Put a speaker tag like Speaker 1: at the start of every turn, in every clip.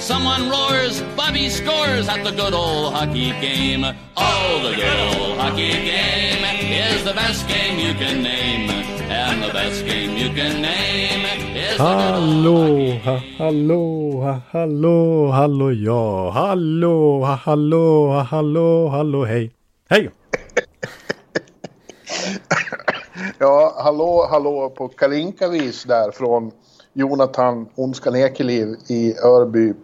Speaker 1: Someone roars, Bobby scores at the good old hockey game. Oh, the good old hockey game is the best game you can name. And the best game you can name is the good old hockey
Speaker 2: Hallå, hallå, hallå, hallå, ja, hallå, hallå, hallå, hallå, hej. Hej!
Speaker 3: Ja, hallå, hallå på Kalinkavis där från Jonathan Ondskan Ekeliv i Örby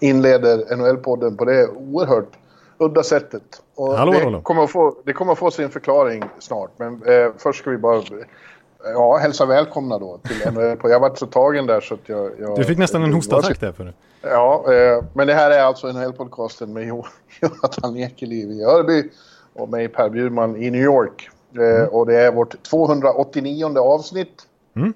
Speaker 3: inleder NHL-podden på det oerhört udda sättet. Och
Speaker 2: Hallå,
Speaker 3: det,
Speaker 2: hallå.
Speaker 3: Kommer att få, det kommer att få sin förklaring snart, men eh, först ska vi bara ja, hälsa välkomna då till NHL. Jag har varit så tagen där så att jag... jag
Speaker 2: Du fick nästan en hostattack där för.
Speaker 3: Ja, eh, men det här är alltså NHL-podcasten med Jo- Jonathan Ekeliv i Örby och mig Per Bjurman i New York. Eh, Och det är vårt 289 avsnitt.
Speaker 2: Mm.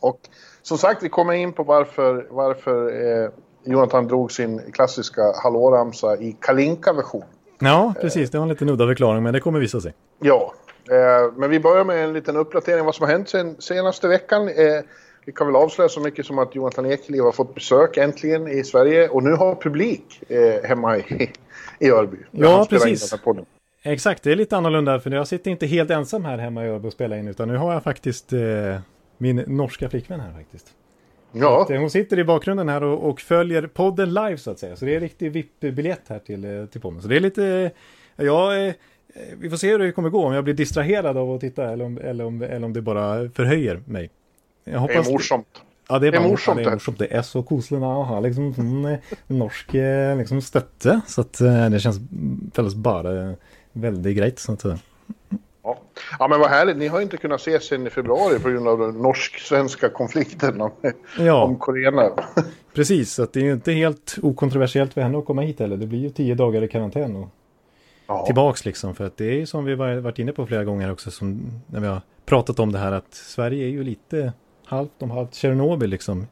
Speaker 3: Och som sagt, vi kommer in på varför, varför eh, Jonathan drog sin klassiska hallåramsa i Kalinka-version.
Speaker 2: Ja, precis. Det var en liten udda förklaring, men det kommer visa sig.
Speaker 3: Ja, eh, men vi börjar med en liten uppdatering vad som har hänt sen senaste veckan. Eh, vi kan väl avslöja så mycket som att Jonathan Ekeliv har fått besök äntligen i Sverige och nu har publik eh, hemma i, i Örby.
Speaker 2: Ja, precis. Exakt, det är lite annorlunda för jag sitter inte helt ensam här hemma i Örby och spelar in utan nu har jag faktiskt eh, min norska flickvän här faktiskt.
Speaker 3: Ja,
Speaker 2: Eh, Hon sitter i bakgrunden här och, och följer podden live så att säga. Så det är en riktig VIP-biljett här till, eh, till podden. Så det är lite, eh, ja, vi får se hur det kommer gå. Om jag blir distraherad av att titta eller om, eller om, eller om det bara förhöjer mig. Jag
Speaker 3: det
Speaker 2: hoppas
Speaker 3: är morsomt.
Speaker 2: Ja, det är,
Speaker 3: Det är morsomt
Speaker 2: det
Speaker 3: det.
Speaker 2: är morsomt. Det är så koselig att ha liksom sån eh, norsk liksom støtte. Så att det känns väldigt bara väldigt grejt. Så att, eh,
Speaker 3: Ja. ja, men vad härligt. Ni har inte kunnat ses sen i februari på grund av den norsk-svenska konflikten om,
Speaker 2: Ja.
Speaker 3: om Korea.
Speaker 2: precis, så att det är ju inte helt okontroversiellt för henne att komma hit heller. Det blir ju tio dagar i karantän och
Speaker 3: Ja.
Speaker 2: tillbaks liksom. För att det är ju som vi var- varit inne på flera gånger också. Som när vi har pratat om det här att Sverige är ju lite halvt om halvt Tjernobyl liksom. I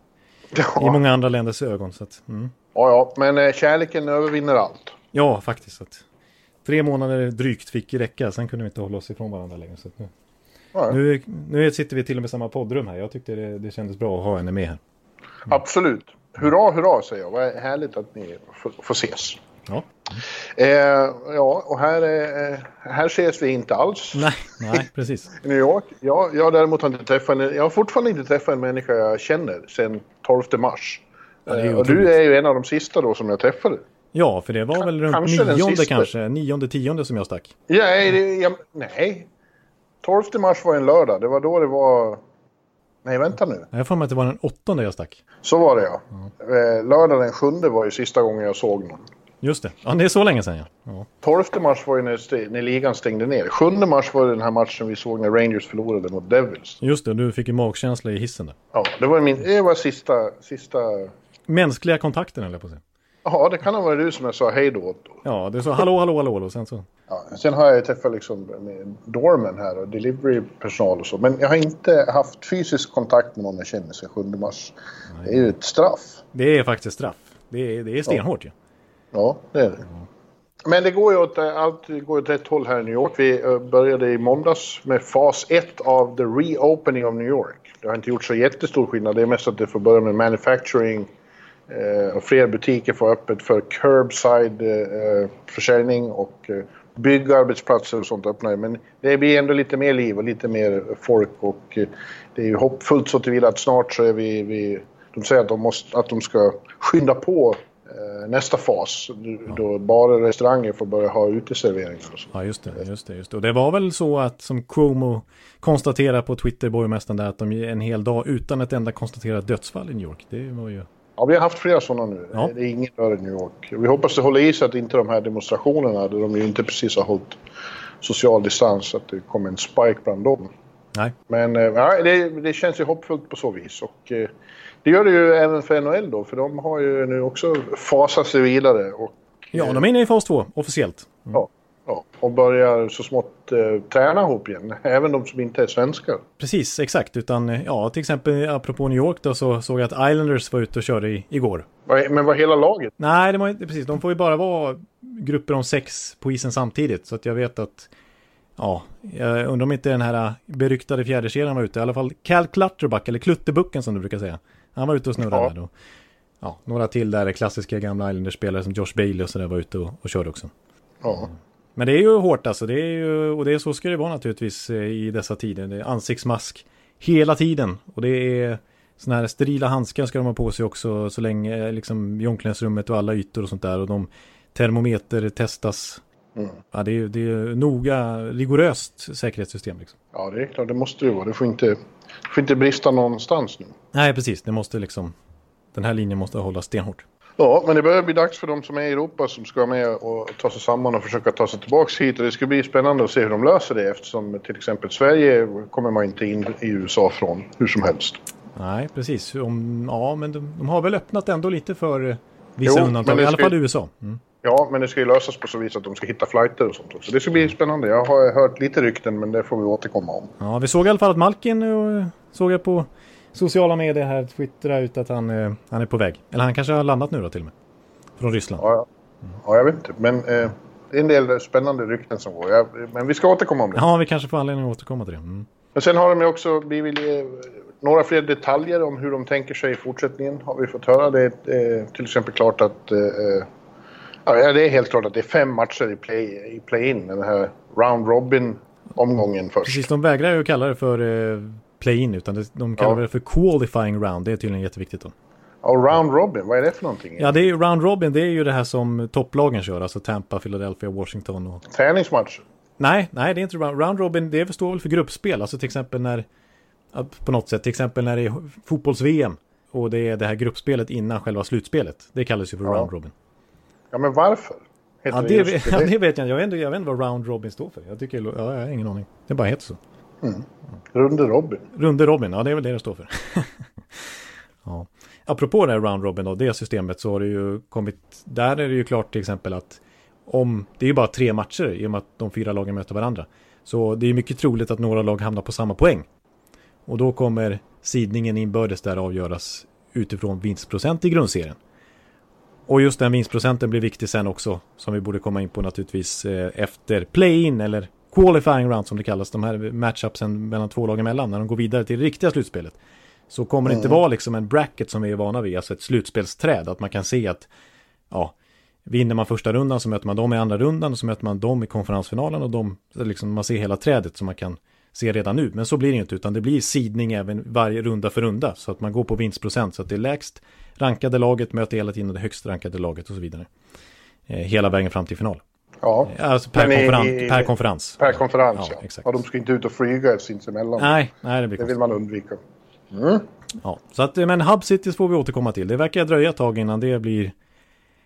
Speaker 3: Ja.
Speaker 2: många andra länders ögon. Så att, mm.
Speaker 3: ja, ja, men eh, kärleken övervinner allt.
Speaker 2: Ja, faktiskt. Så att, tre månader drygt fick räcka. Sen kunde vi inte hålla oss ifrån varandra längre. Så nu,
Speaker 3: Ja, ja.
Speaker 2: nu, nu sitter vi till och med i samma poddrum här. Jag tyckte det, det kändes bra att ha henne med här.
Speaker 3: Absolut. Hurra, hurra säger jag. Vad härligt att ni får, får ses.
Speaker 2: Ja.
Speaker 3: Eh, ja, och här, eh, här ses vi inte alls
Speaker 2: Nej, nej, precis.
Speaker 3: i New York. Jag, jag däremot har inte träffat jag har fortfarande inte träffat en människa jag känner sedan 12 mars.
Speaker 2: Ja,
Speaker 3: Eh, och du är ju en av de sista då som jag träffade.
Speaker 2: Ja, för det var väl runt
Speaker 3: Kanske
Speaker 2: nionde kanske. Nionde, tionde som jag stack.
Speaker 3: Ja, det, jag, nej. 12 mars var en lördag. Det var då det var... Nej, vänta nu.
Speaker 2: Jag får mig att det var den åttonde jag stack.
Speaker 3: Så var det ja. Eh, lördag den sjunde var ju sista gången jag såg någon.
Speaker 2: Just det. Ja, det är så länge sedan ja. ja.
Speaker 3: 12 mars var ju när, när ligan stängde ner. 7 mars var det den här matchen vi såg när Rangers förlorade mot Devils.
Speaker 2: Just det, du fick ju magkänsla i hissen där.
Speaker 3: Ja, det var, min, det var sista, sista...
Speaker 2: Mänskliga kontakten eller på att säga.
Speaker 3: Ja, det kan ha varit du som jag sa hej då åt.
Speaker 2: Ja, det är så hallå, hallå, hallå, och sen så.
Speaker 3: Ja, sen har jag träffat liksom med Dorman här och delivery-personal och så. Men jag har inte haft fysisk kontakt med någon jag känner sedan 7 mars. Det är ju ett straff.
Speaker 2: Det är faktiskt straff. Det är, det är stenhårt ju.
Speaker 3: Ja, det är det. Men det går ju åt, allt går åt rätt håll här i New York. Vi eh, började i måndags med fas 1 av the reopening of New York. Det har inte gjort så jättestor skillnad. Det är mest att det får börja med manufacturing eh, Eh, och fler butiker får öppet för curbside eh, försäljning och eh, byggarbetsplatser och sånt öppnar ju. Men det blir ändå lite mer liv och lite mer folk och eh, det är ju hoppfullt så tillvida att snart så är vi, vi de säger att de, måste, att de ska skynda på eh, nästa fas då barer och restauranger får börja ha uteserveringar och så.
Speaker 2: Ja, just det, just det, just det. Och det var väl så att som Cuomo konstaterar på Twitter, borgmästaren där, att de en hel dag utan ett enda konstaterat dödsfall i New York. Det var ju...
Speaker 3: Ja, vi har haft flera sådana nu.
Speaker 2: Ja.
Speaker 3: Det är ingen rör i New York. Vi hoppas det håller i sig att inte de här demonstrationerna, där de ju inte precis har hållit social distans, att det kommer en spike bland dem.
Speaker 2: Nej,
Speaker 3: Men eh, ja, det, det känns ju hoppfullt på så vis. Och, eh, det gör det ju även för NHL då, för de har ju nu också fasat sig vidare. Och,
Speaker 2: ja, de är inne i fas två, officiellt. Mm.
Speaker 3: ja. Ja, och börjar så smått eh, träna ihop igen. Även de som inte är svenskar.
Speaker 2: Precis, exakt. Utan eh, ja, till exempel apropå New York då så såg jag att Islanders var ute och körde i, igår.
Speaker 3: Men var hela laget?
Speaker 2: Nej, det var inte precis. De får ju bara vara grupper om sex på isen samtidigt. Så att jag vet att Ja, jag undrar om inte den här beryktade fjärdekedjan var ute. I alla fall Cal Clutterbuck, eller Klutterbucken som du brukar säga. Han var ute och snurrade ja. där då. Ja, några till där klassiska gamla Islanders-spelare som Josh Bailey och sådär var ute och, och körde också.
Speaker 3: Ja.
Speaker 2: Men det är ju hårt alltså. Det är ju, och det är så ska det vara naturligtvis eh, i dessa tider. Det är ansiktsmask hela tiden. Och det är sådana här sterila handskar ska de ha på sig också så länge eh, liksom i omklädningsrummet och alla ytor och sånt där. Och de termometer testas. Mm. Ja, det är, det är noga, rigoröst säkerhetssystem. Liksom.
Speaker 3: Ja, det är klart. Det måste det vara. Det får inte, det får inte brista någonstans nu.
Speaker 2: Nej, precis. Det måste liksom... Den här linjen måste hållas stenhårt.
Speaker 3: Ja, men det börjar bli dags för de som är i Europa som ska med och ta sig samman och försöka ta sig tillbaka hit. Och det ska bli spännande att se hur de löser det eftersom till exempel Sverige kommer man inte in i USA från hur som helst.
Speaker 2: Nej, precis. Om, ja, men de, de, har väl öppnat ändå lite för eh, vissa jo, undantag, i alla fall i USA. Mm.
Speaker 3: Ja, men det ska ju lösas på så vis att de ska hitta flighter och sånt också. Det ska bli spännande. Jag har hört lite rykten, men det får vi återkomma om.
Speaker 2: Ja, vi såg i alla fall att Malkin eh, såg jag på sociala medier här twittra ut att han, eh, han är på väg. Eller han kanske har landat nu då till och med. Från Ryssland.
Speaker 3: Ja, ja. ja jag vet inte. Men eh, det är en del spännande rykten som går. Ja, men vi ska återkomma om det.
Speaker 2: Ja, vi kanske får anledning att återkomma till det. Mm.
Speaker 3: Men sen har de ju också blivit eh, några fler detaljer om hur de tänker sig i fortsättningen. Har vi fått höra. Det är eh, till exempel klart att... Eh, eh ja, det är helt klart att det är fem matcher i play-in. I play den här round robin omgången först.
Speaker 2: Precis, de vägrar ju kalla det för play-in utan de kallar ja. det för qualifying round. Det är tydligen jätteviktigt då.
Speaker 3: Och round robin, vad är det för någonting?
Speaker 2: Ja, det är ju round robin, det är ju det här som topplagen kör, alltså Tampa, Philadelphia, Washington och...
Speaker 3: Träningsmatch?
Speaker 2: Nej, nej det är inte round, round robin, det står väl för gruppspel, alltså till exempel när... På något sätt, till exempel när det är fotbolls-VM och det är det här gruppspelet innan själva slutspelet. Det kallas ju för ja. round robin.
Speaker 3: Ja, men varför?
Speaker 2: ja, det, det, ja, det vet jag inte. Jag vet, jag vet inte vad round robin står för. Jag, tycker, ja, jag har ingen aning. Det bara heter så.
Speaker 3: Mm. Runde Robin.
Speaker 2: Runde Robin, ja det är väl det det står för. ja. Apropå det här Round Robin och det systemet så har det ju kommit, där är det ju klart till exempel att om, det är ju bara tre matcher i och med att de fyra lagen möter varandra. Så det är mycket troligt att några lag hamnar på samma poäng. Och då kommer sidningen inbördes där avgöras utifrån vinstprocent i grundserien. Och just den vinstprocenten blir viktig sen också, som vi borde komma in på naturligtvis eh, efter play-in eller qualifying round som det kallas, de här matchupsen mellan två lag emellan, när de går vidare till det riktiga slutspelet. Så kommer det inte mm. vara liksom en bracket som vi är vana vid, alltså ett slutspelsträd, att man kan se att ja, vinner man första rundan så möter man dem i andra rundan och så möter man dem i konferensfinalen och de, liksom, man ser hela trädet som man kan se redan nu. Men så blir det inte, utan det blir sidning även varje runda för runda, så att man går på vinstprocent, så att det är lägst rankade laget möter hela tiden det högst rankade laget och så vidare. Eh, hela vägen fram till final.
Speaker 3: Ja.
Speaker 2: Alltså per, konferens, i, per konferens.
Speaker 3: Per konferens, ja. ja. Exakt. Ja, de ska inte ut och flyga sinsemellan.
Speaker 2: Nej, nej det blir
Speaker 3: Det vill man undvika. Mm.
Speaker 2: Ja, så att, men Hub Cities får vi återkomma till. Det verkar dröja ett tag innan det blir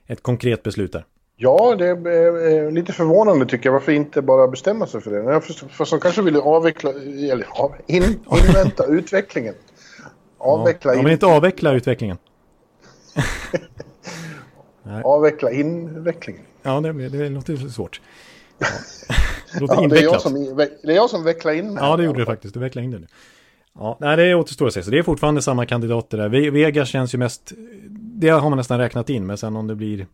Speaker 2: ett konkret beslut där.
Speaker 3: Ja, det är lite förvånande tycker jag. Varför inte bara bestämma sig för det? Fast de kanske vill avveckla, eller in, invänta utvecklingen.
Speaker 2: Avveckla ja, de vill inte avveckla utvecklingen.
Speaker 3: avveckla invecklingen.
Speaker 2: Ja, det, det låter svårt. Ja.
Speaker 3: Det låter ja, det, är jag som, det är jag som vecklar in
Speaker 2: mig. Ja, det gjorde du faktiskt. Du vecklade in det nu. Ja, nej, det återstår att se. Så det är fortfarande samma kandidater där. Vegas känns ju mest, det har man nästan räknat in, men sen om det blir,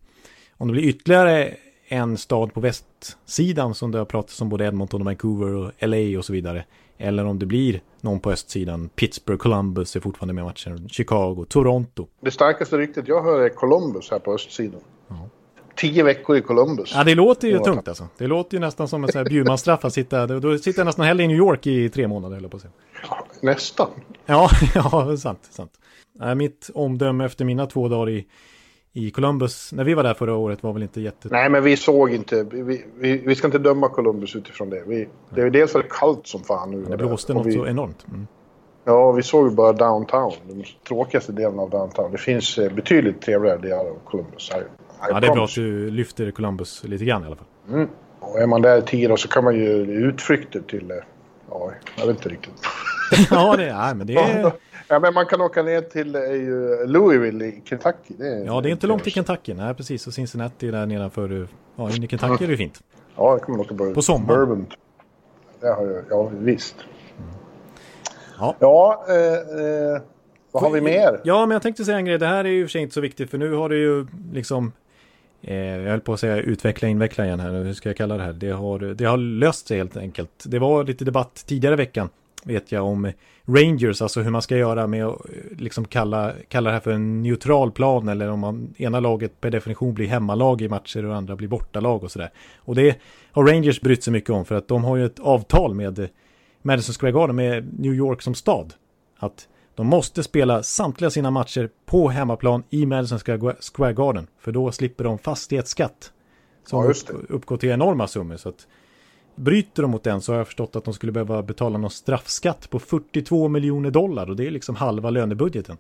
Speaker 2: om det blir ytterligare en stad på västsidan som det har pratats om både Edmonton och Vancouver och LA och så vidare. Eller om det blir någon på östsidan. Pittsburgh, Columbus är fortfarande med matchen. Chicago, Toronto.
Speaker 3: Det starkaste ryktet jag hör är Columbus här på östsidan. Ja. Tio veckor i Columbus.
Speaker 2: Ja, det låter ju tungt alltså. Det låter ju nästan som en Bjurmanstraff att sitta... Då sitter jag nästan hellre i New York i tre månader, eller på att säga.
Speaker 3: Ja, nästan.
Speaker 2: Ja, ja, sant, sant. Mitt omdöme efter mina två dagar i, i Columbus, när vi var där förra året, var väl inte jätte...
Speaker 3: Nej, men vi såg inte, vi, vi, vi ska inte döma Columbus utifrån det. Vi, det är dels var det kallt som fan nu.
Speaker 2: Det blåste något vi, så enormt. Mm.
Speaker 3: Ja, vi såg bara downtown, den tråkigaste delen av downtown. Det finns eh, betydligt trevligare delar av Columbus. I
Speaker 2: ja, det är bra att du lyfter Columbus lite grann i alla fall.
Speaker 3: Mm. Och är man där tio dagar så kan man ju utflykter till... Eh, ja, jag vet inte riktigt.
Speaker 2: ja, det är, men det är...
Speaker 3: Ja, men man kan åka ner till uh, Louisville i Kentucky.
Speaker 2: Det är, ja, det är inte långt till Kentucky. Nej, precis. Och Cincinnati där nedanför. Ja, in i Kentucky är det fint.
Speaker 3: Ja, det kommer man åka på.
Speaker 2: På sommaren?
Speaker 3: Bourbon. Jag, ja, visst.
Speaker 2: Ja.
Speaker 3: Ja, eh, eh, vad har vi mer?
Speaker 2: Ja, men jag tänkte säga en grej. Det här är ju för sig inte så viktigt för nu har det ju liksom eh, Eh, jag höll på att säga utveckla, inveckla igen här. Hur ska jag kalla det här? Det har, det har löst sig helt enkelt. Det var lite debatt tidigare i veckan vet jag om Rangers, alltså hur man ska göra med att eh, liksom kalla, kalla det här för en neutral plan eller om man ena laget per definition blir hemmalag i matcher och andra blir bortalag och sådär. Och det har Rangers brytt sig mycket om för att de har ju ett avtal med Madison Square Garden med New York som stad. Att de måste spela samtliga sina matcher på hemmaplan i Madison Square Garden. För då slipper de fastighetsskatt. Som ja, uppgår till enorma summor. Så att bryter de mot den så har jag förstått att de skulle behöva betala någon straffskatt på 42 miljoner dollar. Och det är liksom halva lönebudgeten.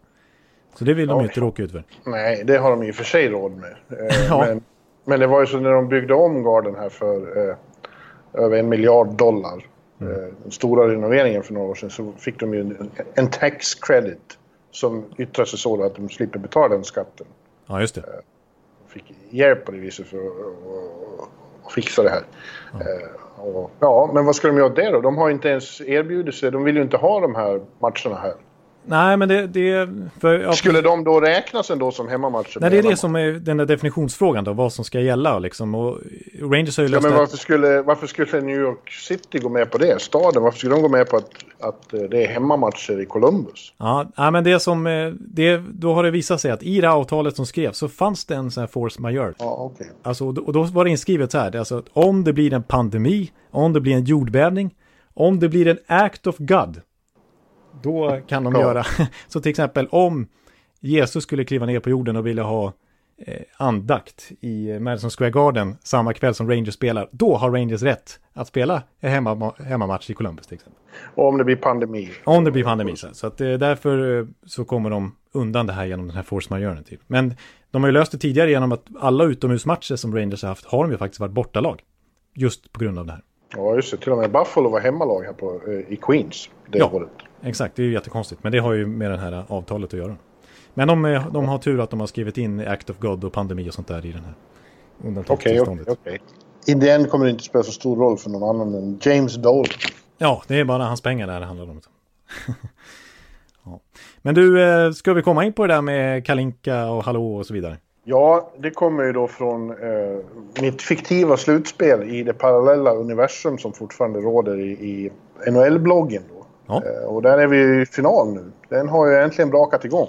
Speaker 2: Så det vill de ju inte råka ut för.
Speaker 3: Nej, det har de i och för sig råd med. Eh, ja. men, men det var ju så när de byggde om Garden här för eh, över en miljard dollar den stora renoveringen för några år sedan så fick de ju en, en tax credit som yttrar sig så att de slipper betala den skatten.
Speaker 2: Ja, just det. De
Speaker 3: eh, fick hjälp på det viset för att fixa det här. Ja. Eh, och, ja, men vad ska de göra det då? De har inte ens erbjudit sig. De vill ju inte ha de här matcherna här.
Speaker 2: Nej, men det... det
Speaker 3: för, ja, Skulle de då räknas ändå som hemmamatcher?
Speaker 2: Nej, det är det som är den där definitionsfrågan då, vad som ska gälla liksom. Och Rangers har ju
Speaker 3: ja, men varför skulle, varför skulle New York City gå med på det? Staden, varför skulle de gå med på att, att eh, det är hemmamatcher i Columbus?
Speaker 2: Ja, nej, men det som... Eh, det, då har det visat sig att i det här avtalet som skrevs så fanns det en sån här force majeure.
Speaker 3: Ja, okej. Okay.
Speaker 2: Alltså, och då var det inskrivet så här, alltså att om det blir en pandemi, om det blir en jordbävning, om det blir en act of God, då kan de ja. göra, så till exempel om Jesus skulle kliva ner på jorden och vilja ha eh, andakt i Madison Square Garden samma kväll som Rangers spelar, då har Rangers rätt att spela hemma, hemmamatch i Columbus till exempel.
Speaker 3: Och om det blir pandemi.
Speaker 2: Om det blir pandemi, så, så att eh, därför eh, så kommer de undan det här genom den här force majeure till. Men de har ju löst det tidigare genom att alla utomhusmatcher som Rangers har haft har de ju faktiskt varit bortalag. Just på grund av det här.
Speaker 3: Ja, just det. Till och med Buffalo var hemmalag här på, eh, i Queens det
Speaker 2: ja, året. Exakt. Det är ju jättekonstigt. Men det har ju med det här avtalet att göra. Men de, de har tur att de har skrivit in Act of God och pandemi och sånt där i den här undantagstillståndet.
Speaker 3: Okay, okej. Okay. In the end kommer det inte spela så stor roll för någon annan än James Dole.
Speaker 2: Ja, det är bara hans pengar där det handlar om. ja. Men du, eh, ska vi komma in på det där med Kalinka och Hallå och så vidare?
Speaker 3: Ja, det kommer ju då från eh, mitt fiktiva slutspel i det parallella universum som fortfarande råder i, i NHL-bloggen. Ja. Eh, och där är vi i final nu. Den har ju äntligen brakat igång.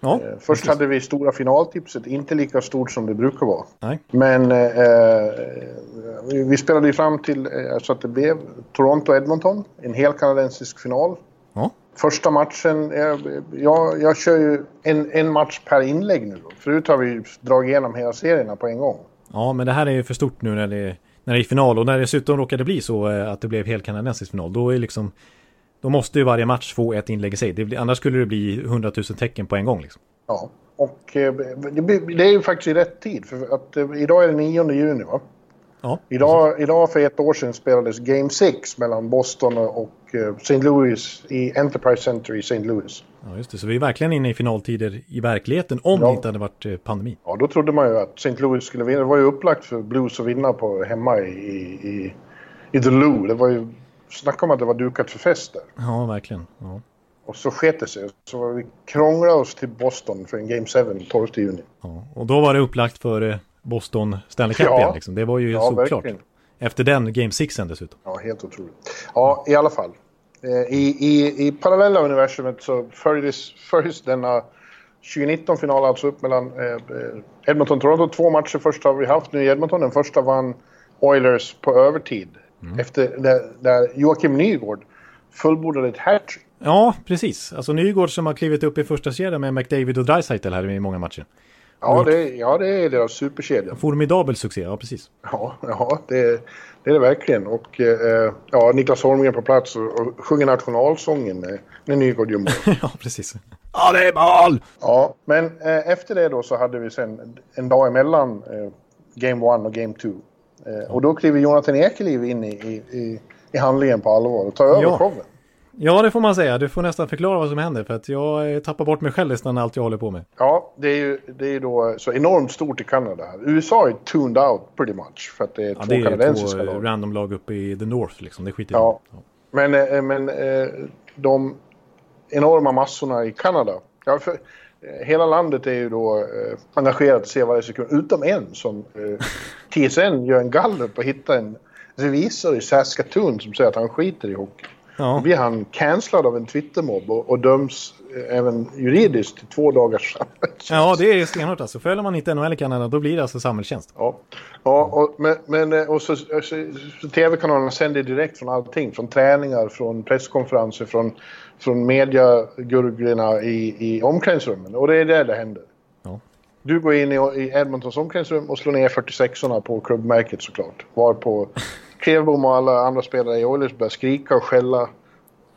Speaker 3: Ja, eh, Först precis. hade vi stora finaltipset, inte lika stort som det brukar vara.
Speaker 2: Nej.
Speaker 3: Men eh, eh vi spelade ju fram till eh, så att det blev Toronto-Edmonton, en hel kanadensisk final.
Speaker 2: Ja.
Speaker 3: Första matchen, jag, jag kör ju en, en match per inlägg nu. Då. Förut har vi dragit igenom hela serierna på en gång.
Speaker 2: Ja, men det här är ju för stort nu när det, när det är final. Och när det dessutom råkade bli så att det blev helkanadensisk final, då är liksom då måste ju varje match få ett inlägg i sig. Det, annars skulle det bli 100 000 tecken på en gång. Liksom.
Speaker 3: Ja, och eh, det, är ju faktiskt i rätt tid. För att eh, idag är det 9 juni va?
Speaker 2: Ja,
Speaker 3: idag, idag för ett år sedan spelades Game 6 mellan Boston och eh, St. Louis i Enterprise Center i St. Louis.
Speaker 2: Ja, just det. Så vi är verkligen inne i finaltider i verkligheten om ja. det inte hade varit pandemi.
Speaker 3: Ja, då trodde man ju att St. Louis skulle vinna. Det var ju upplagt för Blues att vinna på, hemma i, i, i The Lou. Det var ju Snacka om att det var dukat för fest där.
Speaker 2: Ja, verkligen. Ja.
Speaker 3: Och så sket det sig. Så vi krånglade oss till Boston för en Game 7 12 juni.
Speaker 2: Ja, och då var det upplagt för eh, Boston Stanley Cup ja. igen. Liksom. Det var ju ja, såklart. Efter den Game 6 dessutom.
Speaker 3: Ja, helt otroligt. Ja, i alla fall. Eh, I, i, i parallella universumet så följdes, följdes denna 2019-final alltså upp mellan eh, Edmonton och Toronto. Två matcher först har vi haft nu i Edmonton. Den första vann Oilers på övertid. Mm. Efter där, där Joakim Nygård fullbordade ett hattrick.
Speaker 2: Ja, precis. Alltså Nygård som har klivit upp i första kedjan med McDavid och Dreisaitl här i många matcher.
Speaker 3: Ja, det, ja, det är deras superkedja.
Speaker 2: Formidabel succé, ja precis.
Speaker 3: Ja, ja det, det är det verkligen. Och eh, ja, Niklas Holmgren på plats och, och sjunger nationalsången när, när Nygård gör mål.
Speaker 2: ja, precis. Ja, det är mål!
Speaker 3: Ja, men eh, efter det då så hade vi sen en dag emellan eh, Game 1 och Game 2. Eh, och då kliver Jonathan Ekeliv in i, i, i, handlingen på allvar och tar över ja. showen.
Speaker 2: Ja, det får man säga. Du får nästan förklara vad som händer för att jag eh, tappar bort mig själv nästan allt jag håller på med.
Speaker 3: Ja, det är ju det är då så enormt stort i Kanada. USA är tuned out pretty much för att det är
Speaker 2: Ja,
Speaker 3: två
Speaker 2: det är
Speaker 3: kanadensiska
Speaker 2: två
Speaker 3: lag.
Speaker 2: random lag uppe i the North liksom. Det skiter
Speaker 3: Ja.
Speaker 2: jag i.
Speaker 3: Men, eh, men eh, de enorma massorna i Kanada. Ja, för, hela landet är ju då eh, engagerat att se varje sekund. Utom en som eh, TSN gör en gallup och hittar en revisor i Saskatoon som säger att han skiter i hockey.
Speaker 2: Ja.
Speaker 3: Då blir han cancellad av en Twittermobb och, och döms eh, även juridiskt till två dagars samhällstjänst.
Speaker 2: ja, det är stenhårt alltså. Följer man inte NHL i Kanada då blir det alltså samhällstjänst.
Speaker 3: Ja, ja och, men, men eh, och så, så, så tv-kanalerna sänder direkt från allting. Från träningar, från presskonferenser, från, från mediagurglorna i, i omklädningsrummen. Och det är där det händer.
Speaker 2: Ja.
Speaker 3: Du går in i, i Edmontons omklädningsrum och slår ner 46orna på klubbmärket såklart. Varpå Klevbom och alla andra spelare i Oilers börjar skrika och skälla.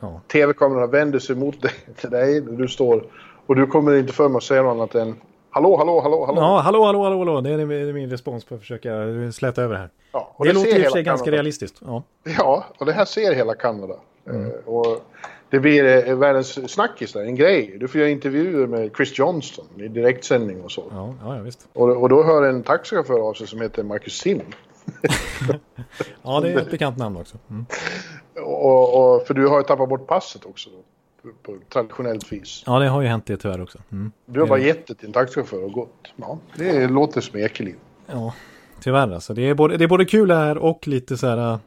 Speaker 2: Ja.
Speaker 3: TV-kamerorna vänder sig mot dig, till dig. Du står och du kommer inte för mig att säga något annat än Hallå, hallå, hallå, hallå.
Speaker 2: Ja, hallå, hallå, hallå, hallå. Det är det min respons på att försöka släta över det här.
Speaker 3: Ja,
Speaker 2: Det,
Speaker 3: ser
Speaker 2: låter i och för sig ganska realistiskt. Ja.
Speaker 3: Ja, och det här ser hela Kanada. Eh, och det blir eh, världens snackis där, en grej. Du får göra intervjuer med Chris Johnston i direktsändning och så.
Speaker 2: Ja, ja, visst.
Speaker 3: Och, och då hör en taxichaufför av sig som heter Marcus Sim.
Speaker 2: Ja, det är ett bekant namn också. Mm.
Speaker 3: Och, och, för du har ju tappat bort passet också. Då, på, på traditionellt vis.
Speaker 2: Ja, det har ju hänt det tyvärr också. Mm.
Speaker 3: Du har bara gett det till en taxichaufför och gått. Ja, det låter som Ekeliv.
Speaker 2: Ja, tyvärr alltså. Det är, både, det är både kul här och lite så här...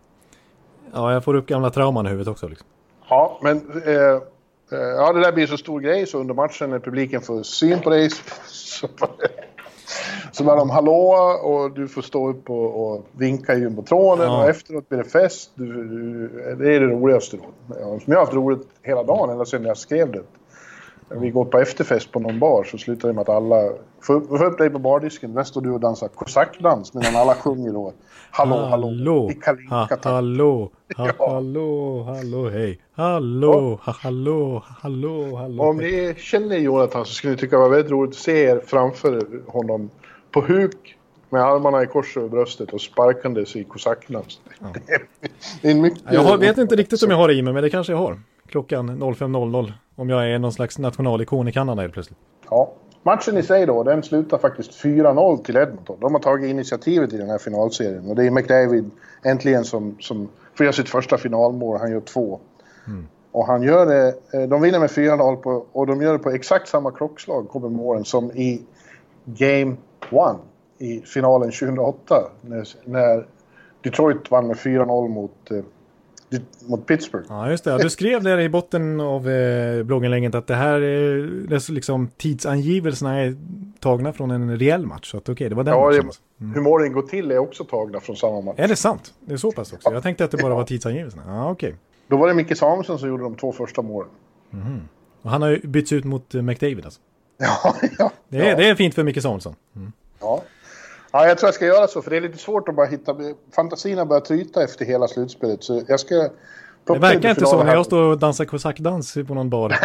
Speaker 2: Ja, jag får upp gamla trauman i huvudet också. Liksom.
Speaker 3: Ja, men eh, eh, ja, det där blir så stor grej så under matchen när publiken får syn på dig så, så var de hallå och du får stå upp och, och vinka i jumbotronen
Speaker 2: Ja.
Speaker 3: och efteråt blir det fest. Du, du, det är det roligaste då. Som jag har haft roligt hela dagen ända sedan jag skrev det. Vi går på efterfest på någon bar så slutar det med att alla får får upp dig på bardisken. Där står du och dansar kosackdans medan alla sjunger då. Hallå, hallå.
Speaker 2: Hallå, ha, hallå, ha,
Speaker 3: Ja.
Speaker 2: hallå, hallå, hej. Hallå, ha, hallå, hallå, hallå.
Speaker 3: Om ni känner Jonathan så skulle ni tycka det var väldigt roligt att se er framför honom på huk med armarna i kors över bröstet och sparkandes i kosackdans. Det är en mycket...
Speaker 2: Jag har, vet inte riktigt om jag har det i mig, men det kanske jag har. Klockan 05.00. Om jag är någon slags nationalikon i Kanada helt plötsligt.
Speaker 3: Ja. Matchen i sig då, den slutar faktiskt 4-0 till Edmonton. De har tagit initiativet i den här finalserien och det är McDavid äntligen som, som får göra sitt första finalmål. Han gör två. Och han gör det, eh, de vinner med 4-0 på, och de gör det på exakt samma klockslag, kommer målen, som i Game 1 i finalen 2008. När, när Detroit vann med 4-0 mot, eh, mot Pittsburgh.
Speaker 2: Ja, just det. Du skrev där i botten av eh, blogginlägget att det här är det är liksom tidsangivelserna är tagna från en reell match. Så att okej, det var den
Speaker 3: Ja,
Speaker 2: matchen. alltså.
Speaker 3: hur målen går till är också tagna från samma match.
Speaker 2: Är det sant? Det är så pass också? Jag tänkte att det bara var tidsangivelserna. Ja, okej.
Speaker 3: Då var det Micke Samuelsson som gjorde de två första målen.
Speaker 2: Och han har ju bytts ut mot eh, McDavid alltså.
Speaker 3: Ja, ja.
Speaker 2: Det är,
Speaker 3: ja.
Speaker 2: det är fint för Micke Samuelsson.
Speaker 3: Ja. Ja, jag tror jag ska göra så, för det är lite svårt att bara hitta... Fantasin har börjat tryta efter hela slutspelet, så jag ska...
Speaker 2: Det verkar inte så när jag står och dansar kosackdans på någon bar.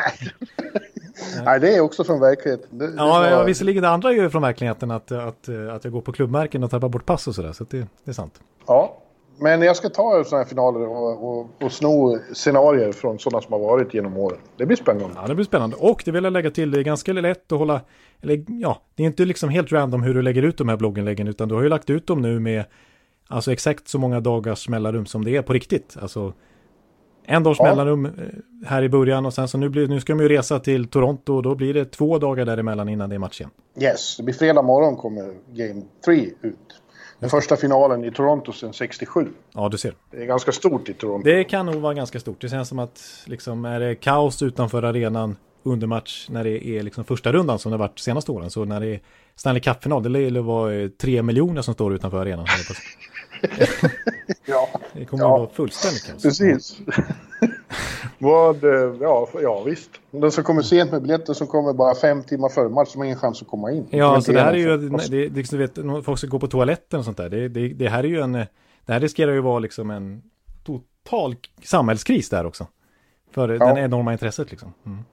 Speaker 3: Nej, det är också från verkligheten. Det, det
Speaker 2: Ja,
Speaker 3: var-
Speaker 2: ja visserligen det andra är ju från verkligheten att, att, att jag går på klubbmärken och tappar bort pass och sådär. Så att det, det är sant.
Speaker 3: ja. Men jag ska ta sådana här finaler och, och, och sno scenarier från sådana som har varit genom åren. Det blir spännande.
Speaker 2: Ja, det blir spännande. Och det vill jag lägga till, det är ganska lätt att hålla, eller ja, det är inte liksom helt random hur du lägger ut de här blogginläggen, utan du har ju lagt ut dem nu med, alltså exakt så många dagars mellanrum som det är på riktigt. Alltså, en dags
Speaker 3: Ja.
Speaker 2: mellanrum eh, här i början och sen så nu, blir, nu ska de ju resa till Toronto och då blir det två dagar däremellan innan det är match igen.
Speaker 3: Yes, det blir fredag morgon kommer Game 3 ut. Den första finalen i Toronto sedan 67.
Speaker 2: Ja, du ser.
Speaker 3: Det är ganska stort i Toronto.
Speaker 2: Det kan nog vara ganska stort. Det känns som att liksom är det kaos utanför arenan under match när det är liksom första rundan som det varit senaste åren. Så när det är Stanley Cup-final, det lär vara eh, tre miljoner som står utanför arenan.
Speaker 3: Ja,
Speaker 2: Det kommer
Speaker 3: Ja.
Speaker 2: att vara fullständigt kaos.
Speaker 3: precis. Vad, eh, ja, ja, visst. De som kommer sent med biljetter som kommer bara fem timmar före match som har ingen chans att komma in.
Speaker 2: Ja, så det här är ju,
Speaker 3: genomfört.
Speaker 2: det, det, liksom, vet, folk ska gå på toaletten och sånt där. Det, det, det här är ju en, det här riskerar ju vara liksom en total samhällskris där också. För den enorma intresset liksom. Mm.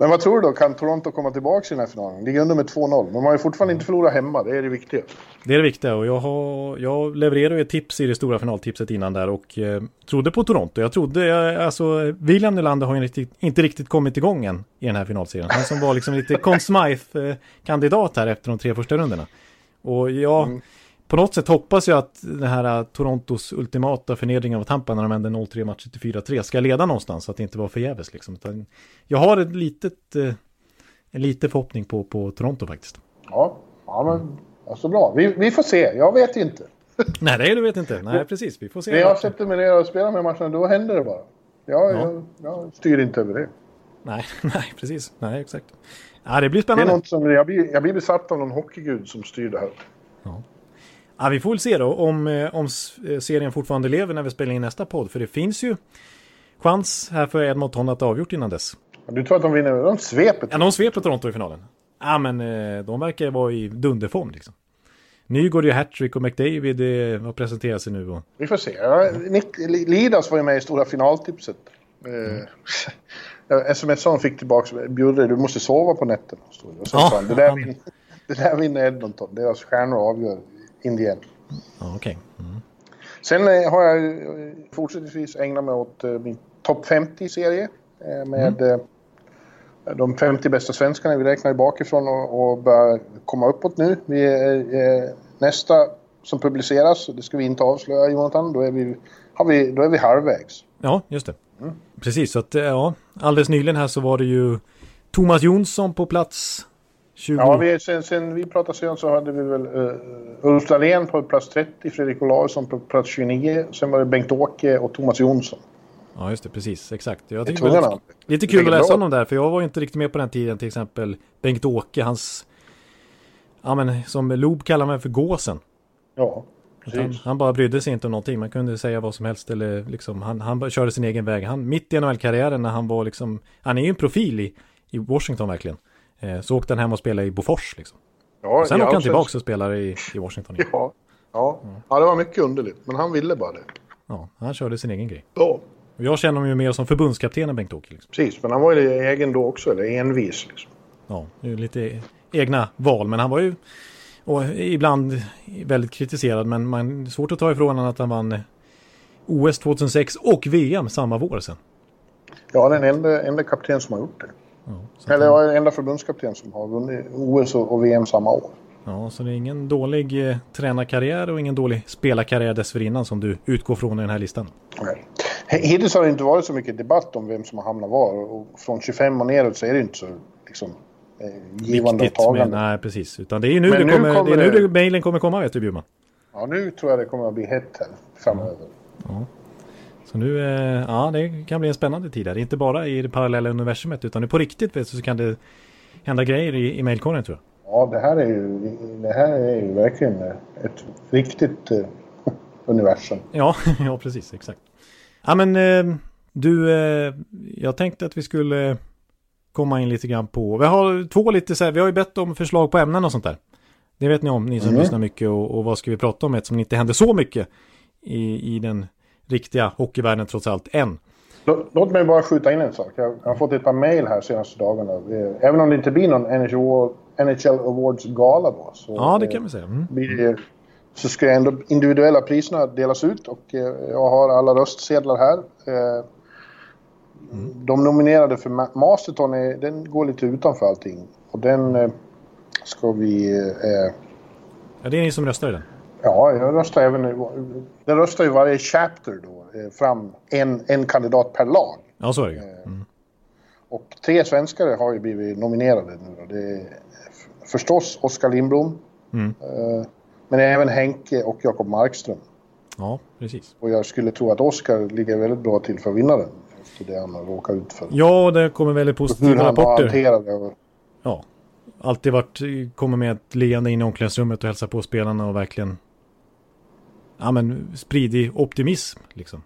Speaker 3: Men vad tror du då? Kan Toronto komma tillbaka i den här finalen? Ligger under med 2-0. Men man har ju fortfarande inte förlorat hemma. Det är det viktiga.
Speaker 2: Det är det viktiga och jag, har, jag levererade ju ett tips i det stora finaltipset innan där och eh, trodde på Toronto. Jag trodde, alltså William Nylander har ju riktigt, inte riktigt kommit igång än i den här finalserien. Han som var liksom lite Conn Smythe-kandidat här efter de tre första rundorna. Och jag, mm. På något sätt hoppas jag att den här uh, Torontos ultimata förnedring av Tampa när de vände 0-3 matcher till 4-3 ska leda någonstans så att det inte var förgäves liksom. Jag har ett litet, uh, en liten förhoppning på, på Toronto faktiskt.
Speaker 3: Ja, ja men alltså bra. Vi, vi får se, jag vet inte.
Speaker 2: Nej, det du vet inte. Nej, precis. Vi får se.
Speaker 3: När jag sätter mig ner och spelar med matcherna, då händer det bara. Jag, ja. jag, jag styr inte över det.
Speaker 2: Nej, nej, precis. Nej, exakt. Ja, det blir spännande.
Speaker 3: Det är något som, jag, blir, jag blir besatt av någon hockeygud som styr det här.
Speaker 2: Ja. Ja vi får väl se då om, eh, om eh, serien fortfarande lever när vi spelar in nästa podd. För det finns ju chans här för Edmonton att avgjort innan dess.
Speaker 3: Du tror att de vinner? De sveper?
Speaker 2: Ja, de sveper Toronto i finalen. Ja, men eh, de verkar vara i dunderform liksom. Nygård gör hattrick och McDavid har presenterat sig nu. Och...
Speaker 3: Vi får se. Nick Lidas var ju med i stora finaltipset. Mm. och fick tillbaka, Bjurre du måste sova på nätterna. Och så ja, det, där vinner, det där vinner Edmonton, deras stjärnor avgör Indien.
Speaker 2: Okay. Mm.
Speaker 3: Sen eh, har jag eh, fortsättningsvis ägnat mig åt eh, min topp 50-serie med mm. de 50 bästa svenskarna. Vi räknar bakifrån och, och börjar komma uppåt nu. Vi är, nästa som publiceras, det ska vi inte avslöja Jonathan, då är vi, har vi, då är vi halvvägs.
Speaker 2: Ja, just det. Mm. Precis, så att ja, alldeles nyligen här så var det ju Thomas Jonsson på plats 20.
Speaker 3: Ja, vi, sen, sen vi pratade sen så hade vi väl uh, Ulf Dahlén på plats 30, Fredrik Olausson på plats 29, sen var det Bengt-Åke och Thomas Jonsson.
Speaker 2: Ja, just det, precis, exakt. Jag tycker det var lite, kul att läsa om dem där, för jag var inte riktigt med på den tiden, till exempel Bengt-Åke, hans, ja men som Lob kallar mig för gåsen.
Speaker 3: Ja.
Speaker 2: Han, han, bara brydde sig inte om någonting. Man kunde säga vad som helst eller liksom han, han körde sin egen väg. Han, mitt i NHL-karriären när han var liksom, han är ju en profil i, i Washington verkligen. Eh, så åkte han hem och spelade i Bofors liksom. Ja, och sen åkte han tillbaka och spelade i, i Washington.
Speaker 3: Ja, ja. Mm. ja, det var mycket underligt. Men han ville bara det.
Speaker 2: Ja, han körde sin egen grej.
Speaker 3: Ja.
Speaker 2: Jag känner honom ju mer som förbundskapten än Bengt-Åke. Liksom.
Speaker 3: Precis, men han var ju egen då också, eller envis. Liksom.
Speaker 2: Ja, lite egna val, men han var ju och ibland väldigt kritiserad, men man svårt att ta ifrån honom att han vann OS 2006 och VM samma vår sen.
Speaker 3: Ja, den enda, enda kapten som har gjort det. Ja, Eller han... den enda förbundskapten som har vunnit OS och VM samma år.
Speaker 2: Ja, så det är ingen dålig eh, tränarkarriär och ingen dålig spelarkarriär dessförinnan som du utgår från i den här listan.
Speaker 3: Nej. Hittills har det inte varit så mycket debatt om vem som har hamnat var och från 25 och neråt så är det inte så liksom, eh, givande och tagande.
Speaker 2: nej, precis. Utan det är ju nu, det, nu kommer, kommer det är nu det... mejlen kommer komma, vet du Bjurman.
Speaker 3: Ja, nu tror jag det kommer att bli hett här framöver.
Speaker 2: Ja. Så nu, eh, ja, det kan bli en spännande tid här. Inte bara i det parallella universumet, utan nu på riktigt vet så kan det hända grejer i, i mejlkorgen tror
Speaker 3: jag. Ja, det här är ju, det här är ju verkligen ett riktigt uh, universum.
Speaker 2: Ja, ja, precis, exakt. Ja, men uh, du, uh, jag tänkte att vi skulle komma in lite grann på. Vi har två lite så här, vi har ju bett om förslag på ämnen och sånt där. Det vet ni om, ni som mm. lyssnar mycket och, och, vad ska vi prata om eftersom det inte händer så mycket i, i den riktiga hockeyvärlden trots allt än.
Speaker 3: Låt mig bara skjuta in en sak. Jag har fått ett par mail här senaste dagarna. Även om det inte blir någon NHL, Awards gala då. Så
Speaker 2: ja, det kan vi säga. Mm.
Speaker 3: Blir, så ska ändå individuella priserna delas ut och eh, jag har alla röstsedlar här. Eh, Mm. De nominerade för Masterton, är, den går lite utanför allting. Och den eh, ska vi... Eh,
Speaker 2: ja, det är ni som röstar i den?
Speaker 3: Ja, jag röstar även... Den röstar ju varje chapter då, eh, fram en, en kandidat per lag.
Speaker 2: Ja, så är det eh, mm.
Speaker 3: Och tre svenskar har ju blivit nominerade nu då. Det är förstås Oskar Lindblom. Mm. Eh, men även Henke och Jakob Markström.
Speaker 2: Ja, precis.
Speaker 3: Och jag skulle tro att Oskar ligger väldigt bra till för att vinna den efter det han har råkat ut för.
Speaker 2: Ja, det kommer väldigt positiva rapporter. Hur han
Speaker 3: det.
Speaker 2: Ja, alltid varit, kommer med ett leende in i omklädningsrummet och hälsar på spelarna och verkligen ja, men, spridig optimism. Liksom.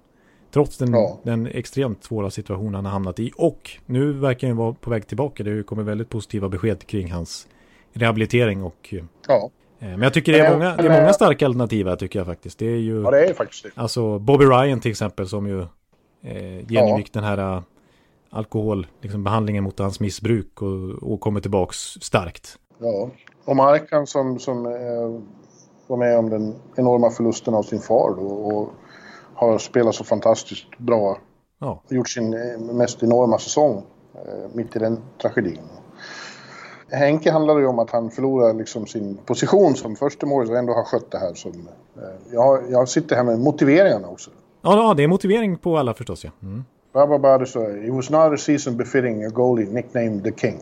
Speaker 2: Trots den, ja. den extremt svåra situationen han har hamnat i. Och nu verkar han vara på väg tillbaka. Det kommer väldigt positiva besked kring hans rehabilitering. Och,
Speaker 3: ja.
Speaker 2: Eh, men jag tycker det är, många, det är många starka alternativ här tycker jag faktiskt. Det är ju...
Speaker 3: Ja, det är faktiskt det.
Speaker 2: Alltså Bobby Ryan till exempel som ju eh, genomgick ja. den här alkohol, liksom behandlingen mot hans missbruk och, och kommer tillbaks starkt.
Speaker 3: Ja, och Markan som, som eh, var med om den enorma förlusten av sin far då, och har spelat så fantastiskt bra. Ja. Gjort sin eh, mest enorma säsong eh, mitt i den tragedin. Henke handlade ju om att han förlorade liksom sin position som första målis och ändå har skött det här som... Eh, jag, jag sitter här med motiveringarna också.
Speaker 2: Ja, det är motivering på alla förstås ja. Mm.
Speaker 3: Baba Bada sa, it was not a season befitting a goalie nicknamed the king.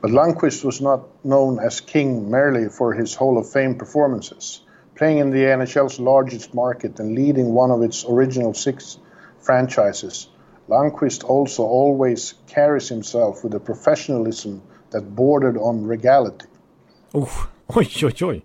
Speaker 3: But Lundqvist was not known as king merely for his Hall of Fame performances. Playing in the NHL's largest market and leading one of its original six franchises, Lundqvist also always carries himself with a professionalism that bordered on regality.
Speaker 2: Oh, oj, oj, oj.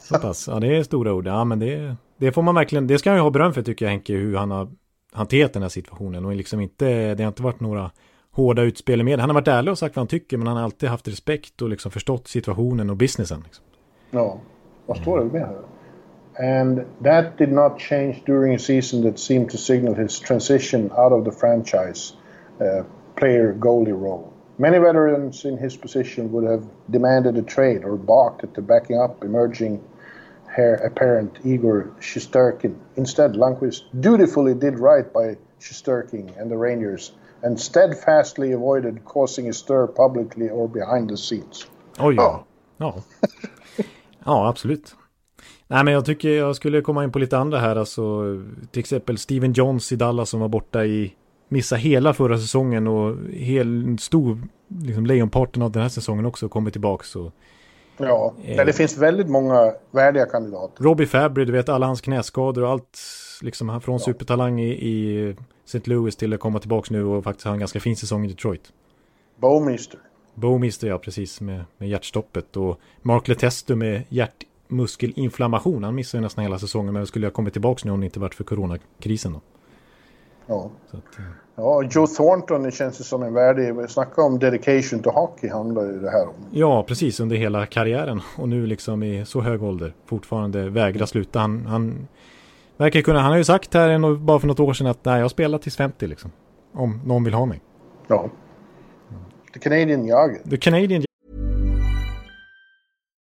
Speaker 2: Så pass. Ja, det är stora ord. Ja, men det, det får man verkligen, det ska han ju ha beröm för tycker jag Henke, hur han har hanterat den här situationen och liksom inte, det har inte varit några hårda utspel med. Han har varit ärlig och sagt vad han tycker, men han har alltid haft respekt och liksom förstått situationen och businessen. Liksom.
Speaker 3: Ja, vad står det med här? And that did not change during a season that seemed to signal his transition out of the franchise uh, player goalie role. Many veterans in his position would have demanded a trade or balked at the backing up emerging heir apparent Igor Shesterkin. Instead, Lundqvist dutifully did right by Shesterkin and the Rangers and steadfastly avoided causing a stir publicly or behind the scenes.
Speaker 2: Oj, ja. Ja, ja absolut. Nej, men jag tycker jag skulle komma in på lite andra här. Alltså, till exempel Steven Johns i Dallas som var borta i missa hela förra säsongen och hel, stor liksom, lejonparten av den här säsongen också kommer tillbaks. Och,
Speaker 3: ja, eh, det finns väldigt många värdiga kandidater.
Speaker 2: Robbie Fabry, du vet alla hans knäskador och allt liksom från ja. supertalang i, i St. Louis till att komma tillbaka nu och faktiskt ha en ganska fin säsong i Detroit.
Speaker 3: Bowmister.
Speaker 2: Bowmister, ja precis, med, med hjärtstoppet. Och Mark Letestu med hjärtmuskelinflammation. Han missade ju nästan hela säsongen, men skulle ha kommit tillbaka nu om det inte varit för coronakrisen då.
Speaker 3: Ja. Att, eh. ja, Joe Thornton det känns ju som en värdig... Snacka om dedication to hockey handlar ju det här om.
Speaker 2: Ja, precis under hela karriären. Och nu liksom i så hög ålder fortfarande vägrar sluta. Han, han verkar kunna... Han har ju sagt här bara för något år sedan att nej, jag spelar tills 50 liksom. Om någon vill ha mig.
Speaker 3: Ja. The Canadian Jagger.
Speaker 2: The Canadian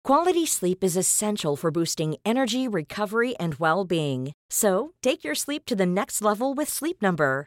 Speaker 4: Quality sleep is essential for boosting energy, recovery, and well-being. So, take your sleep to the next level with Sleep Number.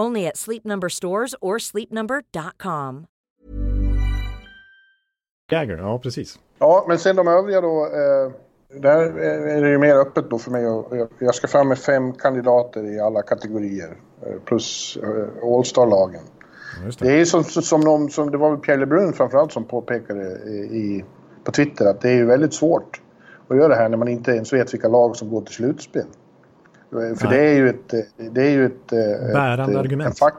Speaker 4: Only at Sleep Number stores or sleepnumber.com.
Speaker 2: Jäger, ja precis.
Speaker 3: Ja, men sen de övriga då. Eh, där är det ju mer öppet då för mig. Och jag ska fram med fem kandidater i alla kategorier. Eh, plus eh, All-star-lagen. Ja, det. det. är som, som, någon, som det var väl Pierre Lebrun framförallt som påpekade i, på Twitter att det är väldigt svårt att göra det här när man inte ens vet vilka lag som går till slutspel. För det är ju ett... Det är ju ett...
Speaker 2: Bärande ett, argument.
Speaker 3: En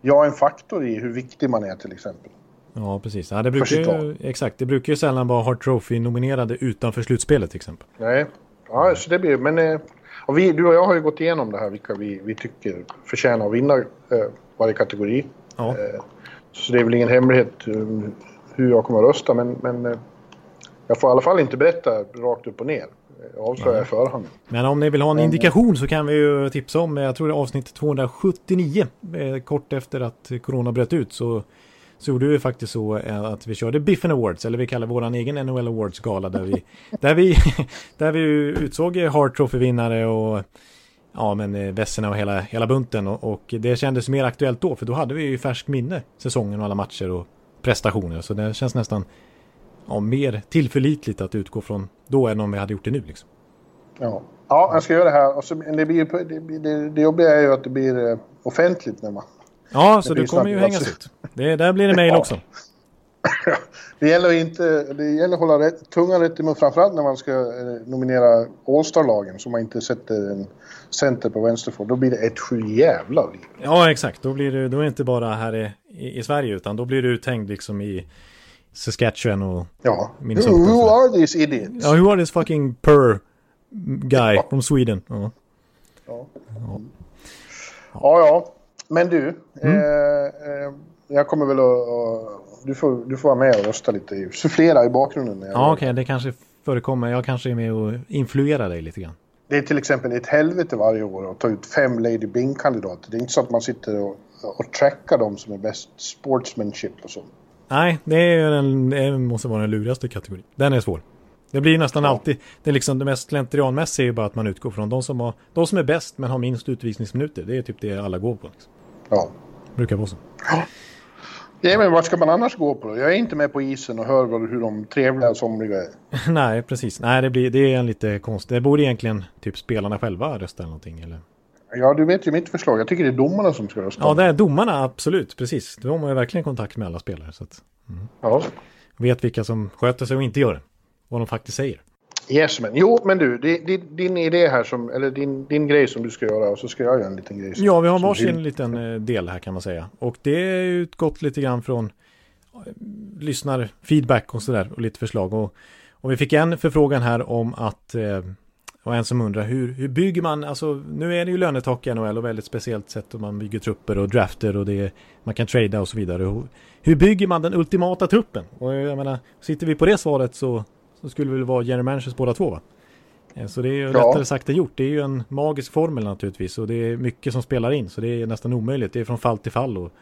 Speaker 3: ja, en faktor i hur viktig man är till exempel.
Speaker 2: Ja, precis. Ja, det brukar ju, exakt, det brukar ju sällan vara Hart Trophy-nominerade utanför slutspelet till exempel.
Speaker 3: Nej, ja, så det blir... Men eh, och vi, du och jag har ju gått igenom det här, vilka vi, vi tycker förtjänar att vinna eh, varje kategori. Ja. Eh, så det är väl ingen hemlighet hur jag kommer att rösta, men, men jag får i alla fall inte berätta rakt upp och ner. Avslöjar i förhand.
Speaker 2: Men om ni vill ha en indikation så kan vi ju tipsa om, jag tror det är avsnitt 279, eh, kort efter att Corona bröt ut så så gjorde vi faktiskt så eh, att vi körde Biffen Awards, eller vi kallar våran egen NHL Awards-gala där vi, där vi, där vi utsåg Hart Trophy-vinnare och ja, men eh, vässorna och hela, hela bunten och, och, det kändes mer aktuellt då, för då hade vi ju färskt minne säsongen och alla matcher och prestationer, så det känns nästan ja, mer tillförlitligt att utgå från då än om vi hade gjort det nu. Liksom.
Speaker 3: Ja. ja, jag ska göra det här. Och så, det, blir, det, det, det jobbiga är ju att det blir eh, offentligt när man...
Speaker 2: Ja, så du kommer ju hängas ut. Det, där blir det mejl ja. också.
Speaker 3: det, gäller inte, det gäller att hålla rätt, tungan rätt i mun, framförallt när man ska eh, nominera All-Star-lagen så man inte sätter en center på vänsterfot. Då blir det ett sju jävla liv.
Speaker 2: Ja, exakt. Då blir det, då är det inte bara här i, i, i Sverige utan då blir du uthängd liksom i Saskatchewan och
Speaker 3: Ja.
Speaker 2: Minnesota.
Speaker 3: Who, who are these idiots?
Speaker 2: Ja, who are this fucking per guy from Sweden? Ja.
Speaker 3: Ja. ja, ja. Men du, eh, eh, jag kommer väl att... Du får, du får vara med och rösta lite. Sufflera i bakgrunden.
Speaker 2: Ja, okej, det kanske förekommer. Jag kanske är med och influerar dig lite grann.
Speaker 3: Det är till exempel ett helvete varje år att ta ut fem Lady Bing-kandidater. Det är inte så att man sitter och, och trackar dem som är bäst sportsmanship och så.
Speaker 2: Nej, det, är den, det måste vara den lurigaste kategorin. Den är svår. Det blir nästan alltid, det är liksom det mest slentrianmässiga är ju bara att man utgår från de som, har, de som är bäst men har minst utvisningsminuter. Det är typ det alla går på. Liksom.
Speaker 3: Ja.
Speaker 2: Brukar vara så.
Speaker 3: ja, men vad ska man annars gå på då? Jag är inte med på isen och hör hur de trevliga somliga är.
Speaker 2: Nej, precis. Nej, det, blir, det är en lite konstigt. Det borde egentligen typ spelarna själva rösta eller någonting. Eller?
Speaker 3: Ja, du vet ju mitt förslag. Jag tycker det är domarna som ska rösta.
Speaker 2: Ja, det är domarna, absolut. Precis. De har ju verkligen kontakt med alla spelare. Så att
Speaker 3: Ja.
Speaker 2: vet vilka som sköter sig och inte gör det. Vad de faktiskt säger.
Speaker 3: Yes, men. Jo, men du. Det, din idé här som... Eller din, din grej som du ska göra och så ska jag göra en liten grej. Som,
Speaker 2: Ja, vi har varsin
Speaker 3: hyll-
Speaker 2: liten eh, del här kan man säga. Och det är utgått lite grann från eh, lyssnar feedback och sådär och lite förslag. Och, och vi fick en förfrågan här om att eh, och en som undrar hur, hur bygger man, alltså nu är det ju lönetak i NHL och väldigt speciellt sätt och man bygger trupper och drafter och det är, man kan trada och så vidare. Och hur bygger man den ultimata truppen? Och jag menar, sitter vi på det svaret så, så skulle vi väl vara general managers båda två va? Eh, Så det är ju
Speaker 3: Ja.
Speaker 2: lättare sagt än gjort. Det är ju en magisk formel naturligtvis och det är mycket som spelar in så det är nästan omöjligt. Det är från fall till fall och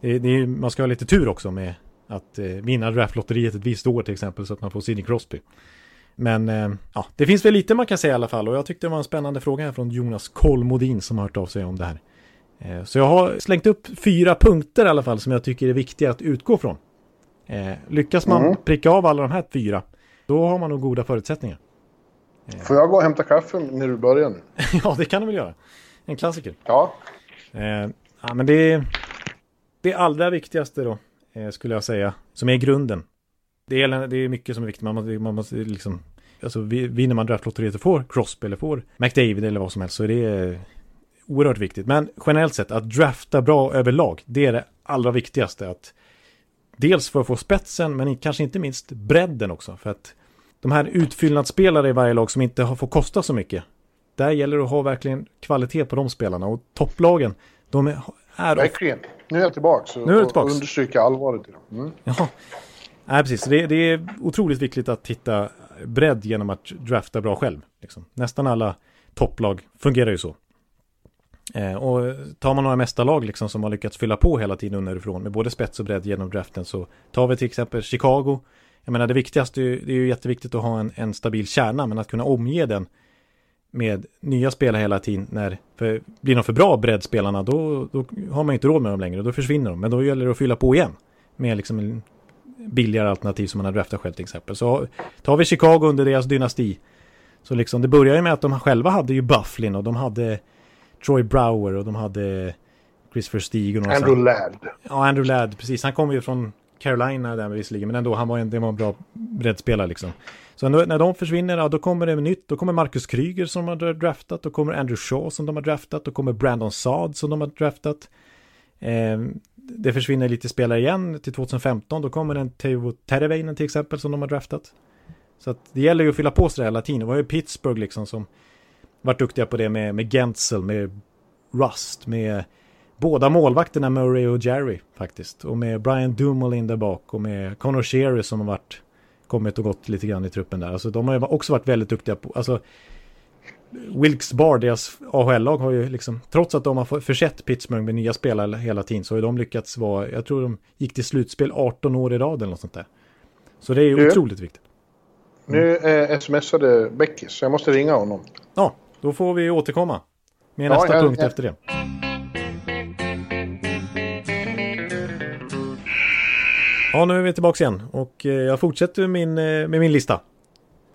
Speaker 2: det är, det är, man ska ha lite tur också med att eh, vinna draftlotteriet ett visst år till exempel så att man får Sidney Crosby. Men eh, ja, det finns väl lite man kan säga i alla fall och jag tyckte det var en spännande fråga här från Jonas Kolmodin som har hört av sig om det här. Eh, så jag har slängt upp fyra punkter i alla fall som jag tycker är viktiga att utgå från. Eh, lyckas man
Speaker 3: Mm.
Speaker 2: pricka av alla de här fyra, då har man nog goda förutsättningar.
Speaker 3: Får jag gå och hämta kaffe när du börjar nu?
Speaker 2: ja, det kan du väl göra. En klassiker.
Speaker 3: Ja.
Speaker 2: Ja, men det, det allra viktigaste då, skulle jag säga, som är grunden. Det är, det är mycket som är viktigt. Man måste, man måste liksom, alltså vi- vinner man draftlotteriet och får Crosby eller får McDavid eller vad som helst så är det oerhört viktigt. Men generellt sett, att drafta bra överlag, det är det allra viktigaste. Att dels för att få spetsen, men kanske inte minst bredden också. För att de här utfyllnadsspelare i varje lag som inte har fått kosta så mycket. Där gäller det att ha verkligen kvalitet på de spelarna. Och topplagen, de är, är
Speaker 3: Verkligen. Nu är jag tillbaka.
Speaker 2: Nu är du tillbaks.
Speaker 3: Och understryker allvaret i dem. Mm.
Speaker 2: Ja, Nej, precis. Det, det är otroligt viktigt att hitta bredd genom att drafta bra själv. Liksom. Nästan alla topplag fungerar ju så. Eh, och tar man några mästarlag liksom som har lyckats fylla på hela tiden underifrån med både spets och bredd genom draften så tar vi till exempel Chicago. Jag menar det viktigaste, är ju- det är ju jätteviktigt att ha en, en stabil kärna men att kunna omge den med nya spelare hela tiden. När, för blir de för bra breddspelarna då, då har man inte råd med dem längre, då försvinner de. Men då gäller det att fylla på igen med liksom en billigare alternativ som man har draftat själv till exempel. Så tar vi Chicago under deras dynasti. Så liksom det börjar ju med att de själva hade ju Bufflin och de hade Troy Brower och de hade Christopher Stig och några
Speaker 3: Andrew Ladd.
Speaker 2: Ja, Andrew Ladd, precis. Han kom ju från Carolina där visserligen, men ändå, han var en, det var en bra breddspelare liksom. Så när, när de försvinner, ja, då kommer det nytt. Då kommer Marcus Kryger som de har draftat, då kommer Andrew Shaw som de har draftat, då kommer Brandon Saad som de har draftat. Eh, det försvinner lite spelare igen till 2015, då kommer en Teuvo Terveinen till exempel som de har draftat. Så att det gäller ju att fylla på sig hela tiden. Det var ju Pittsburgh liksom som varit duktiga på det med, med Gensel, med Rust, med båda målvakterna Murray och Jerry faktiskt. Och med Brian Dumoulin där bak och med Connor Sherry som har varit kommit och gått lite grann i truppen där. Alltså de har ju också varit väldigt duktiga på, alltså Wilkes Bar, deras AHL-lag har ju liksom, trots att de har försett Pittsburgh med nya spelare hela tiden så har de lyckats vara, jag tror de gick till slutspel 18 år i rad eller något sånt där. Så det är ju
Speaker 3: Du?
Speaker 2: otroligt viktigt.
Speaker 3: Nu eh, smsade Beckis, så jag måste ringa honom.
Speaker 2: Ja, då får vi återkomma med
Speaker 3: Ja,
Speaker 2: nästa
Speaker 3: jag-
Speaker 2: punkt
Speaker 3: jag-
Speaker 2: efter det. Ja, nu är vi tillbaka igen och eh, jag fortsätter min, eh, med min lista.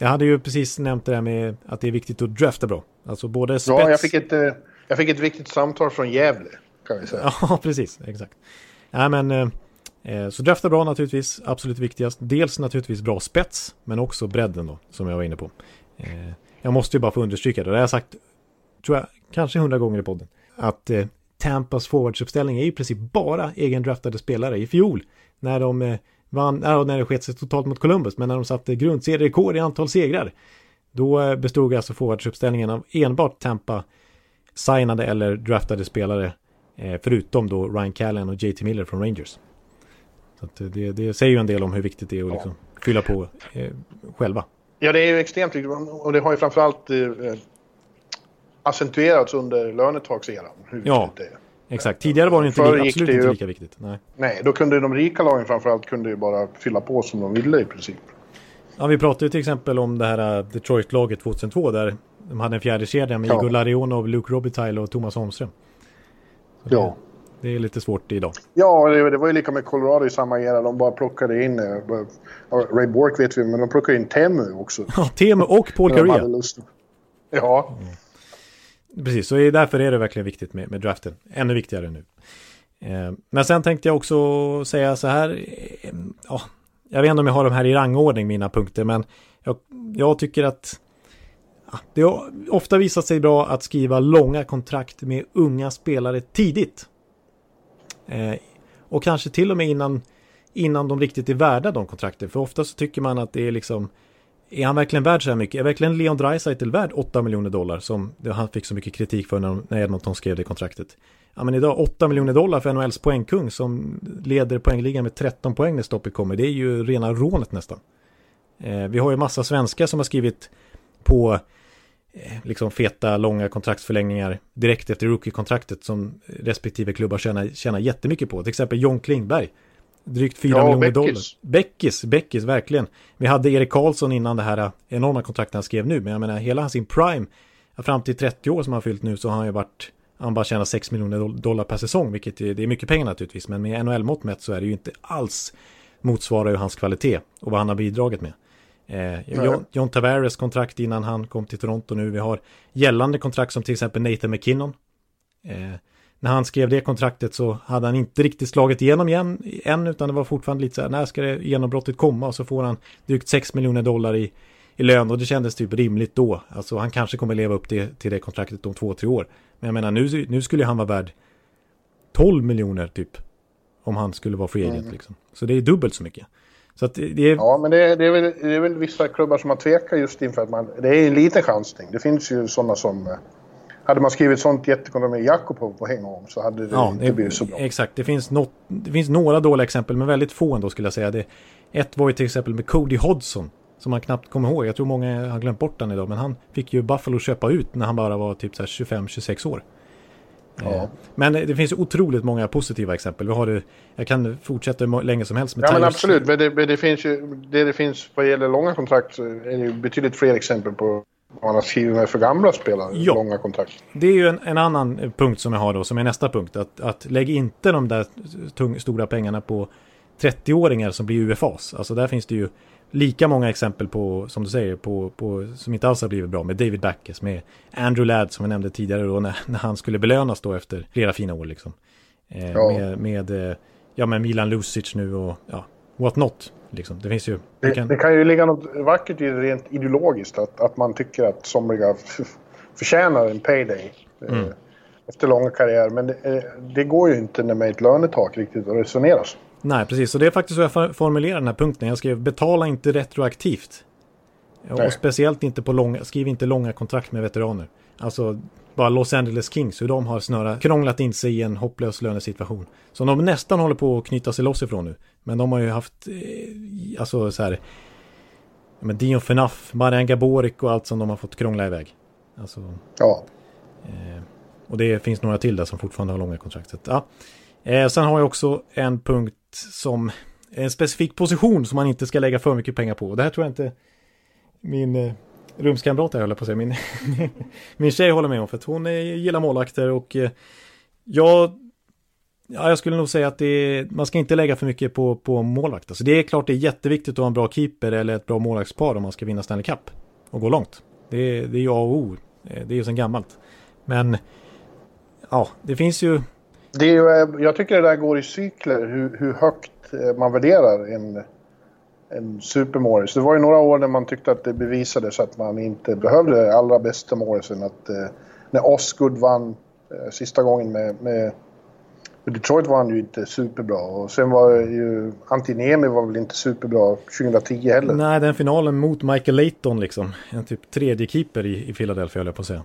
Speaker 2: Jag hade ju precis nämnt det där med att det är viktigt att drafta bra. Alltså både spets...
Speaker 3: Ja, jag fick, ett, eh, jag fick ett viktigt samtal från Gävle, kan vi säga.
Speaker 2: Ja, precis. Exakt. Ja, men eh, Eh, så drafta bra naturligtvis, absolut viktigast. Dels naturligtvis bra spets, men också bredden då, som jag var inne på. Eh, jag måste ju bara få understryka det, det har jag sagt, tror jag, kanske hundra gånger i podden, att eh, Tampas forwardsuppställning är i princip bara egendraftade spelare. I fjol, när de vann, äh, när det sket sig totalt mot Columbus, men när de satte grundserierekord i antal segrar, då eh, bestod alltså forwardsuppställningen av enbart Tampa signade eller draftade spelare, eh, förutom då Ryan Callen och JT Miller från Rangers. Så det, det, säger ju en del om hur viktigt det är att liksom fylla på eh, själva.
Speaker 3: Ja, det är ju extremt viktigt och det har ju framförallt eh, accentuerats under lönetagseran. Hur
Speaker 2: ja, det är. Exakt. Tidigare var det inte lika, absolut det inte lika viktigt. Nej.
Speaker 3: Nej, då kunde de rika lagen framförallt kunde ju bara fylla på som de ville i princip.
Speaker 2: Ja, vi pratade ju till exempel om det här äh, Detroit-laget 2002 där de hade en fjärde kedja med ja. Igor Larionov, Luke Robitaille och Thomas Holmström. Så ja. Det är lite svårt idag.
Speaker 3: Ja, det, det, var ju lika med Colorado i samma era. De bara plockade in... Uh, Ray Bork vet vi, men de plockade in Temu också.
Speaker 2: Ja, Temu och Paul Kariya.
Speaker 3: Ja.
Speaker 2: Mm. Precis, så därför är det verkligen viktigt med, med draften. Ännu viktigare nu. Eh, men sen tänkte jag också säga så här. Eh, ja, jag vet inte om jag har de här i rangordning, mina punkter, men jag, jag tycker att ja, det har ofta visat sig bra att skriva långa kontrakt med unga spelare tidigt. Eh, och kanske till och med innan, innan de riktigt är värda de kontrakten. För ofta så tycker man att det är liksom är han verkligen värd så här mycket? Är verkligen Leon Draisaitl värd 8 miljoner dollar som han fick så mycket kritik för när, när Edmonton skrev det kontraktet? Ja men idag 8 miljoner dollar för NHLs poängkung som leder poängligan med 13 poäng när stoppet kommer. Det är ju rena rånet nästan. Eh, vi har ju massa svenskar som har skrivit på eh, liksom feta, långa kontraktsförlängningar direkt efter rookie-kontraktet som respektive klubbar tjänar, tjänar jättemycket på. Till exempel John Klingberg Drygt 4 ja, miljoner dollar. Beckis, Beckis, verkligen. Vi hade Erik Karlsson innan det här enorma kontraktet han skrev nu. Men jag menar, hela sin prime, fram till 30 år som han fyllt nu, så har han ju varit, han bara tjänar 6 miljoner dollar per säsong, vilket är, det är mycket pengar naturligtvis. Men med NHL-mått mätt så är det ju inte alls motsvarar ju hans kvalitet och vad han har bidragit med. Eh, John, John Tavares kontrakt innan han kom till Toronto nu. Vi har gällande kontrakt som till exempel Nathan McKinnon. Eh, när han skrev det kontraktet så hade han inte riktigt slagit igenom igen än utan det var fortfarande lite så här när ska det genombrottet komma och så får han drygt 6 miljoner dollar i, i lön och det kändes typ rimligt då. Alltså han kanske kommer leva upp det, till det kontraktet om två, tre år. Men jag menar nu, nu skulle han vara värd 12 miljoner typ. Om han skulle vara free agent mm. liksom. Så det är dubbelt så mycket. Så att det är...
Speaker 3: Ja, men det, det, är väl, det är väl vissa klubbar som har tvekat just inför att man... Det är en liten chansning. Det finns ju sådana som eh, hade man skrivit sånt jättekontrakt med Jakobov på en gång så hade det ja, inte blivit så bra.
Speaker 2: Exakt, det finns, något, det finns några dåliga exempel men väldigt få ändå skulle jag säga. Det, ett var ju till exempel med Cody Hodgson som man knappt kommer ihåg. Jag tror många har glömt bort den idag men han fick ju Buffalo köpa ut när han bara var typ 25-26 år. Ja. Eh, men det finns otroligt många positiva exempel. Vi har det, jag kan fortsätta hur länge som helst
Speaker 3: med Ja men absolut, men det, det, finns ju, det det finns vad gäller långa kontrakt så är det ju betydligt fler exempel på man har skrivit med för gamla spelare, ja. långa kontrakt.
Speaker 2: Det är ju en, en, annan punkt som jag har då, som är nästa punkt. Att, att lägg inte de där tung, stora pengarna på 30-åringar som blir UFAs. Alltså där finns det ju lika många exempel på, som du säger, på, på, som inte alls har blivit bra. Med David Backes, med Andrew Ladd som vi nämnde tidigare då, när, när han skulle belönas då efter flera fina år liksom. Eh, ja. Med, med, eh, ja, med Milan Lucic nu och ja, what not. Liksom. Det, finns ju,
Speaker 3: det, kan... det kan ju ligga något vackert i det rent ideologiskt. Att, att man tycker att somliga förtjänar en payday. Eh, mm. Efter långa karriärer. Men det, eh, det, går ju inte när med ett lönetak riktigt att resonera så.
Speaker 2: Nej, precis. Och det är faktiskt så jag formulerar den här punkten. Jag skrev betala inte retroaktivt. Nej. Och speciellt inte på långa, skriv inte långa kontrakt med veteraner. Alltså bara Los Angeles Kings, hur de har snöra, krånglat in sig i en hopplös lönesituation. Som de nästan håller på att knyta sig loss ifrån nu. Men de har ju haft, eh, alltså så här, men Dion Phaneuf, Marian Gaborik och allt som de har fått krångla iväg. Alltså,
Speaker 3: ja.
Speaker 2: Eh, och det finns några till där som fortfarande har långa kontrakt. Ja. Eh, sen har jag också en punkt som en specifik position som man inte ska lägga för mycket pengar på. Det här tror jag inte min eh, rumskamrat jag höll på att säga, min, min tjej håller med om för att hon gillar målakter och eh, jag Ja, jag skulle nog säga att det är, man ska inte lägga för mycket på, på målvakt. Alltså det är klart det är jätteviktigt att ha en bra keeper eller ett bra målvaktspar om man ska vinna Stanley Cup och gå långt. Det, det är ju A och O. Eh, det är ju sedan gammalt. Men ja, det finns ju...
Speaker 3: Det är eh, jag tycker det där går i cykler hur, hur högt man värderar en, en supermålis. Det var ju några år när man tyckte att det bevisades att man inte behövde det allra bästa målisen. Att, eh, när Osgood vann eh, sista gången med, med Detroit var han ju inte superbra och sen var ju Antiniemi var väl inte superbra 2010 heller.
Speaker 2: Nej, den finalen mot Michael Layton liksom. En typ tredje keeper i, i Philadelphia höll jag på att säga.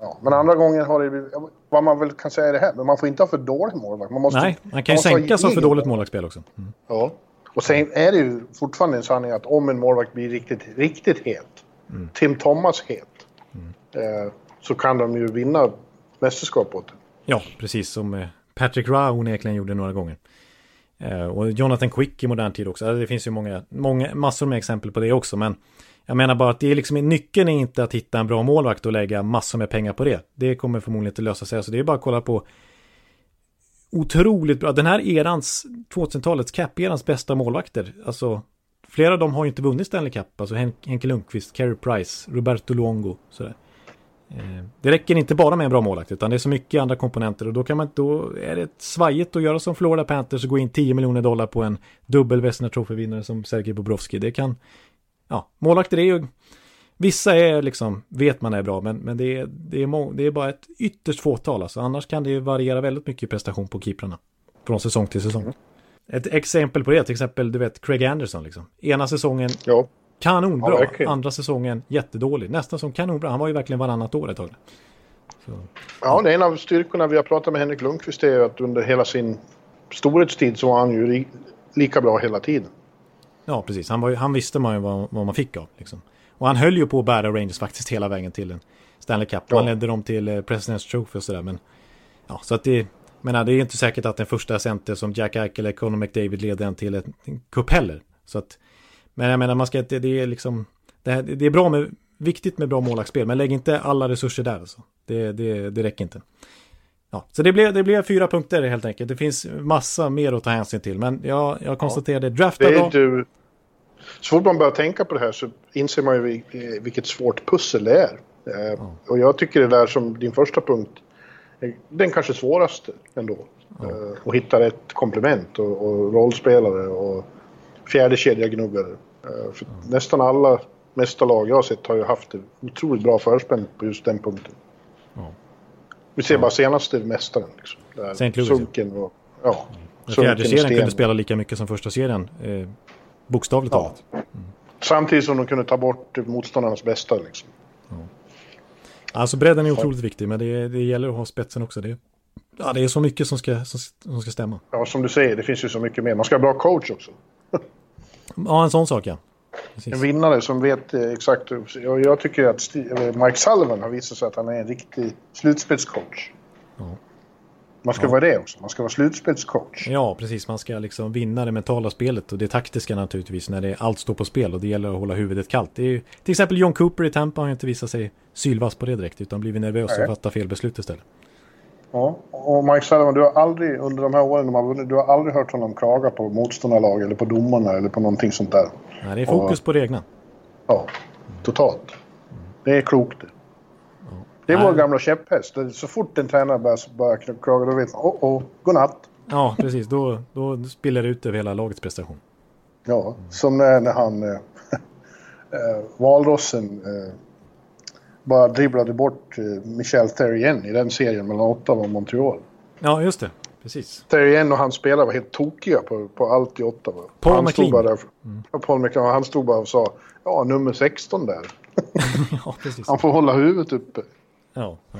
Speaker 3: Ja, men andra gånger har det vad man väl kan säga är det här, men man får inte ha för dålig målvakt. Man
Speaker 2: måste, Nej, man kan ju sänkas av för dåligt målvaktsspel också. Mm.
Speaker 3: Ja, och sen är det ju fortfarande en sanning att om en målvakt blir riktigt, riktigt het, mm. Tim Thomas het, mm. eh, så kan de ju vinna mästerskap åt det.
Speaker 2: Ja, precis som eh, Patrick Rowe onekligen gjorde några gånger. Eh, och Jonathan Quick i modern tid också. Alltså, det finns ju många, många, massor med exempel på det också. Men jag menar bara att det är liksom, nyckeln är inte att hitta en bra målvakt och lägga massor med pengar på det. Det kommer förmodligen inte lösa sig. Så det är bara att kolla på otroligt bra. Den här erans, 2000-talets cap-erans bästa målvakter. Alltså, flera av dem har ju inte vunnit Stanley Cup. Alltså Henke Lundqvist, Carey Price, Roberto Luongo. Sådär. Eh, det räcker inte bara med en bra målvakt utan det är så mycket andra komponenter och då kan man då är det svajigt att göra som Florida Panthers och gå in 10 miljoner dollar på en dubbel Vesna Trophy-vinnare som Sergej Bobrovski. Det kan, ja, målvakter är ju, vissa är liksom, vet man är bra men, men det, är, det, är må, det är bara ett ytterst fåtal alltså. Annars kan det ju variera väldigt mycket i prestation på keeprarna. Från säsong till säsong. Mm. Ett exempel på det, till exempel du vet Craig Anderson liksom. Ena säsongen ja. Kanonbra. Ja, Andra säsongen jättedålig. Nästa säsong kanonbra. Han var ju verkligen varannat år ett tag.
Speaker 3: Så. Ja, det är en av styrkorna vi har pratat med Henrik Lundqvist är att under hela sin storhetstid så var han ju lika bra hela tiden.
Speaker 2: Ja, precis. Han, var ju, han visste man ju vad, vad man fick av. Liksom. Och han höll ju på att bära Rangers faktiskt hela vägen till en Stanley Cup. Ja. Han ledde dem till eh, President's Trophy och sådär. Men ja, så att det, menar, det är inte säkert att den första center som Jack Eichel eller Conor McDavid leder en till en cup heller. Så att men jag menar, man ska inte, det är liksom, det, här, det är bra med, viktigt med bra målvaktsspel, men lägg inte alla resurser där alltså. Det, det, det räcker inte. Ja, så det blev, det blev fyra punkter helt enkelt. Det finns massa mer att ta hänsyn till, men jag, jag konstaterade, ja. drafta
Speaker 3: bra. Du, så fort man börjar tänka på det här så inser man ju vilket svårt pussel det är. Eh, ja. Och jag tycker det där som din första punkt, den kanske svåraste ändå. Ja. Eh, att hitta rätt komplement och, och rollspelare och fjärde kedja gnuggare. Eh, för mm. Nästan alla mästarlag jag har sett har ju haft otroligt bra förspänn på just den punkten. Mm. Vi ser bara senaste mästaren. Liksom,
Speaker 2: St. Louis. Sunken och... Ja. Mm. Fjärde serien kunde spela lika mycket som första serien. Eh, bokstavligt ja. talat. Mm.
Speaker 3: Samtidigt som de kunde ta bort motståndarnas bästa. Liksom.
Speaker 2: Mm. Alltså bredden är otroligt viktig, men det, det gäller att ha spetsen också. Det, ja, det är så mycket som ska, som, som ska stämma.
Speaker 3: Ja, som du säger, det finns ju så mycket mer. Man ska ha bra coach också.
Speaker 2: Ja, en sån sak ja.
Speaker 3: Precis. En vinnare som vet eh, exakt. Jag, jag tycker att Mike Sullivan har visat sig att han är en riktig slutspelscoach. Ja. Man ska ja. vara det också. Man ska vara slutspelscoach.
Speaker 2: Ja, precis. Man ska liksom vinna det mentala spelet och det taktiska naturligtvis när det allt står på spel och det gäller att hålla huvudet kallt. Det är ju, till exempel John Cooper i Tampa har inte visat sig sylvass på det direkt utan blivit nervös Nej. och fattat fel beslut istället.
Speaker 3: Ja, och Mike Sullivan, du har aldrig under de här åren de har vunnit, du har aldrig hört honom klaga på motståndarlag eller på domarna eller på någonting sånt där.
Speaker 2: Nej, det är fokus och, på det egna.
Speaker 3: Ja, totalt. Det är klokt det. Är vår gamla käpphäst. Så fort en tränare börjar, börjar klaga då vet man, oh, oh, godnatt.
Speaker 2: Ja, precis. Då, då spiller det ut över hela lagets prestation.
Speaker 3: Ja, mm. som när, när han... Äh, valrossen äh, bara dribblade bort eh, Michel Therrien i den serien mellan Ottawa och Montreal.
Speaker 2: Ja, just det. Precis.
Speaker 3: Therrien och hans spelare var helt tokiga på, på allt i Ottawa.
Speaker 2: Paul
Speaker 3: han
Speaker 2: McLean.
Speaker 3: Stod bara där, mm. Paul McLean. Han stod bara och sa ja, nummer 16 där. ja, precis. Han får hålla huvudet uppe.
Speaker 2: Ja, ja.